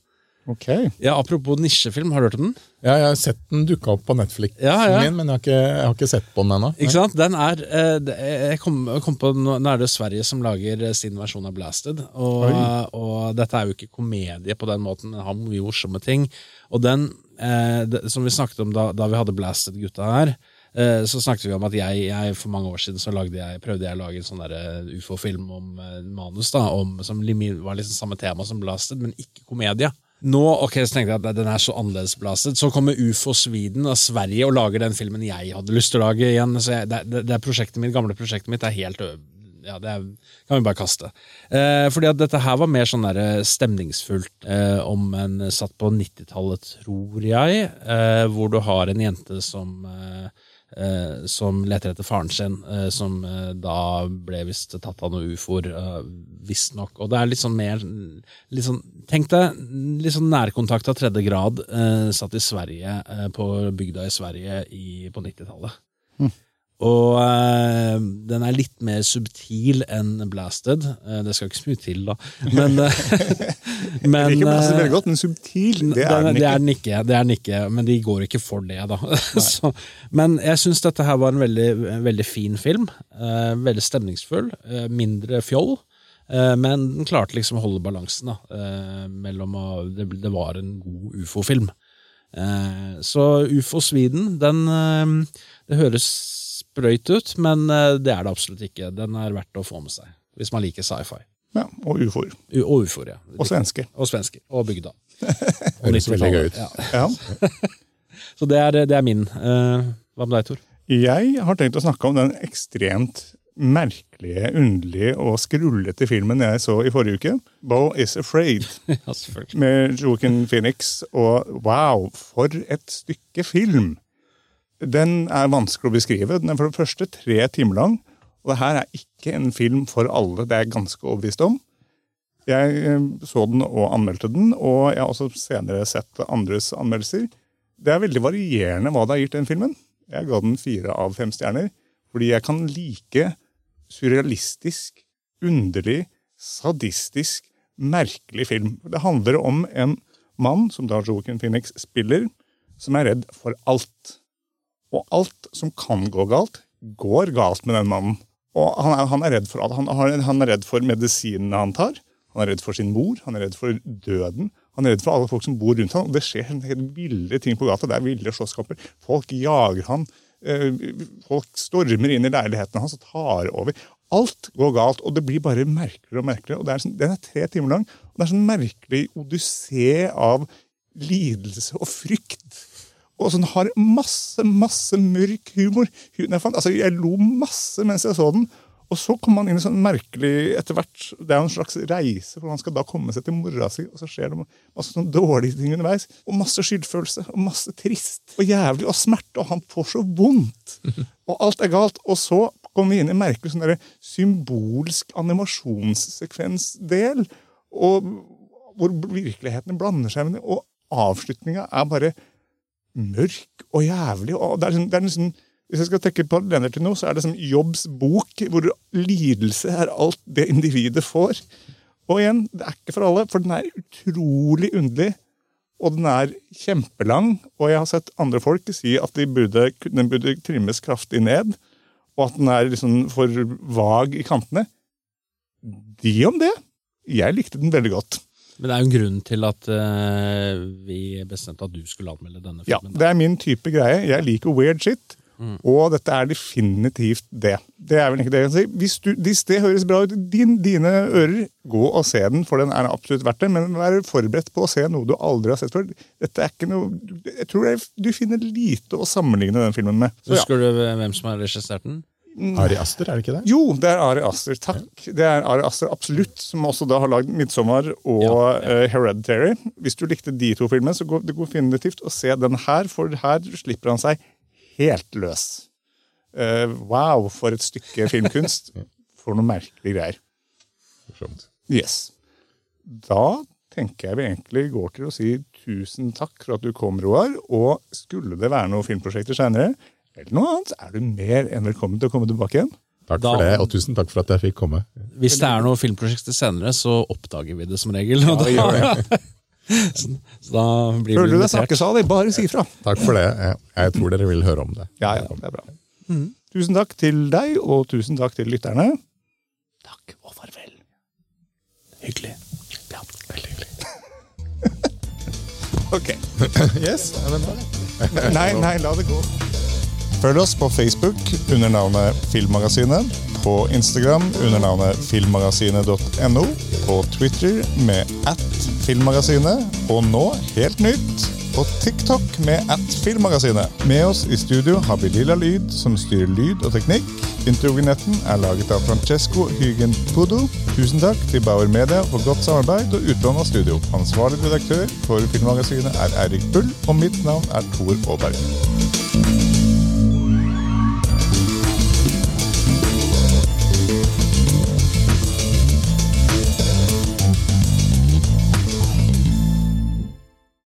Ok. Ja, Apropos nisjefilm, har du hørt om den? Ja, jeg har sett den dukka opp på Netflix, Ja, ja. min, men jeg har, ikke, jeg har ikke sett på den ennå. Ikke sant? Den er, eh, jeg kom, kom på, Nå er det Sverige som lager eh, sin versjon av Blasted. Og, og dette er jo ikke komedie på den måten, den har mye morsomme ting. Og den, eh, som vi snakket om da, da vi hadde Blasted-gutta her, så snakket vi om at jeg, jeg for mange år siden så lagde jeg, prøvde jeg å lage en sånn ufo-film om manus da, om, som var liksom samme tema som Blasted, men ikke komedie. Nå, ok, så tenkte jeg at den er så annerledes blasted. Så kommer UFO Sweden av Sverige og lager den filmen jeg hadde lyst til å lage igjen. Så jeg, det, det, det prosjektet mitt, gamle prosjektet mitt er helt ja, det er, kan vi bare kaste. Eh, fordi at dette her var mer sånn der stemningsfullt eh, om en satt på 90-tallet, tror jeg, eh, hvor du har en jente som eh, eh, som leter etter faren sin, eh, som eh, da ble visst tatt av noen ufoer, eh, visstnok. Og det er litt sånn mer litt sånn, Tenk deg litt sånn nærkontakt av tredje grad eh, satt i Sverige, eh, på bygda i Sverige i, på 90-tallet. Og eh, den er litt mer subtil enn Blasted. Eh, det skal ikke så mye til, da. Men, eh, men ikke Blasted veldig godt, men subtil, det er den ikke. er den ikke, det er den ikke, men de går ikke for det, da. Så, men jeg syns dette her var en veldig, veldig fin film. Uh, veldig stemningsfull. Uh, mindre fjoll. Men den klarte liksom å holde balansen, da. Mellom å, det, det var en god ufo-film. Så Ufo Sweden, den Det høres sprøyt ut, men eh, det er det absolutt ikke. Den er verdt å få med seg, hvis man liker sci-fi. Ja, og ufoer. U- Og ufoer, ja. Og svenske. Og svensker. Og bygda. Høres veldig gøy ut. Ja. Ja. Så det er, det er min. Uh, hva med deg, Tor? Jeg har tenkt å snakke om den ekstremt merkelige, underlige og skrullete filmen jeg så i forrige uke. Bo is Afraid, ja, selvfølgelig. med Joaquin Phoenix. Og wow, for et stykke film! Den er vanskelig å beskrive. Den er for det første tre timer lang. Og det her er ikke en film for alle, det er jeg ganske overbevist om. Jeg eh, så den og anmeldte den, og jeg har også senere sett andres anmeldelser. Det er veldig varierende hva det har gitt den filmen. Jeg ga den fire av fem stjerner, fordi jeg kan like surrealistisk, underlig, sadistisk, merkelig film. Det handler om en mann, som da Phoenix spiller, som er redd for alt. Og alt som kan gå galt, går galt med den mannen. Og han er, han er redd for alt. Han, han er redd for medisinene han tar. Han er redd for sin mor, han er redd for døden. Han er redd for alle folk som bor rundt ham. Og det skjer helt, ville ting på gata. Det er ville slåsskamper. Folk jager han. eh, Folk stormer inn i leiligheten hans og tar over. Alt går galt, og det blir bare merkeligere og merkeligere. Og er sånn, Den er tre timer lang, og det er sånn merkelig odyssé av lidelse og frykt. Og sånn har masse, masse mørk humor. Jeg, fant, altså, jeg lo masse mens jeg så den. Og så kommer man inn i sånn merkelig etter hvert, Det er jo en slags reise, for man skal da komme seg til mora si, og så skjer det masse sånn dårlige ting underveis. Og masse skyldfølelse, og masse trist, og jævlig, og smerte, og han får så vondt. Og alt er galt. Og så kommer vi inn i en merkelig sånn symbolsk animasjonssekvensdel, og hvor virkeligheten blander seg med det. Og avslutninga er bare mørk og jævlig. og det er, sånn- det er sånn, Hvis jeg skal trekke paralleller til noe, så er det som Jobbs bok, hvor lidelse er alt det individet får. Og igjen, det er ikke for alle, for den er utrolig underlig. Og den er kjempelang, og jeg har sett andre folk si at de burde, den burde trimmes kraftig ned. Og at den er liksom for vag i kantene. De om det. Jeg likte den veldig godt. Men det er jo en grunn til at uh, vi bestemte at du skulle anmelde denne filmen. Ja. Det er min type greie. Jeg liker weird shit. Mm. Og dette er definitivt det. Det er vel ikke det jeg kan si. Hvis, du, hvis det høres bra ut i din, dine ører, gå og se den, for den er absolutt verdt det. Men vær forberedt på å se noe du aldri har sett før. Dette er ikke noe, jeg tror det Du finner lite å sammenligne den filmen med. Så ja. Husker du hvem som har regissert den? Ari Aster, er det ikke det? Jo, det er Ari Aster. Takk. Det er Ari Aster absolutt, som også da har lagd 'Midtsommer' og eh, 'Hereditary'. Hvis du likte de to filmene, så går det går definitivt å se den her, for her slipper han seg helt løs. Uh, wow, for et stykke filmkunst. For noe merkelige greier. for. Yes. Da tenker jeg vi egentlig går til å si tusen takk for at du kom, Roar. Og skulle det være noen filmprosjekter seinere, eller noe annet, er du mer enn velkommen til å komme tilbake igjen. Takk Da- for det, og tusen takk for at jeg fikk komme. Hvis det er noe filmprosjekter senere, så oppdager vi det som regel. Ja, det gjør det. så, så da blir Føler du deg snakkesalig, bare si ifra. Takk for det. Jeg, jeg tror dere vil høre om det. Ja, ja, det er bra. Tusen takk til deg, og tusen takk til lytterne. Takk og farvel. Hyggelig. Ja, veldig hyggelig. Ok. Yes. Nei, nei, la det gå. Følg oss på Facebook under navnet Filmmagasinet, på Instagram under navnet filmmagasinet.no, på Twitter med at filmmagasinet, og nå, helt nytt, på TikTok med at filmmagasinet. Med oss i studio har vi Lilla Lyd, som styrer lyd og teknikk. Introvignetten er laget av Francesco Hygen Pudo. Tusen takk til Bauer Media for godt samarbeid og utlån av studio. Ansvarlig redaktør for Filmmagasinet er Eirik Bull, og mitt navn er Tor Aaberg.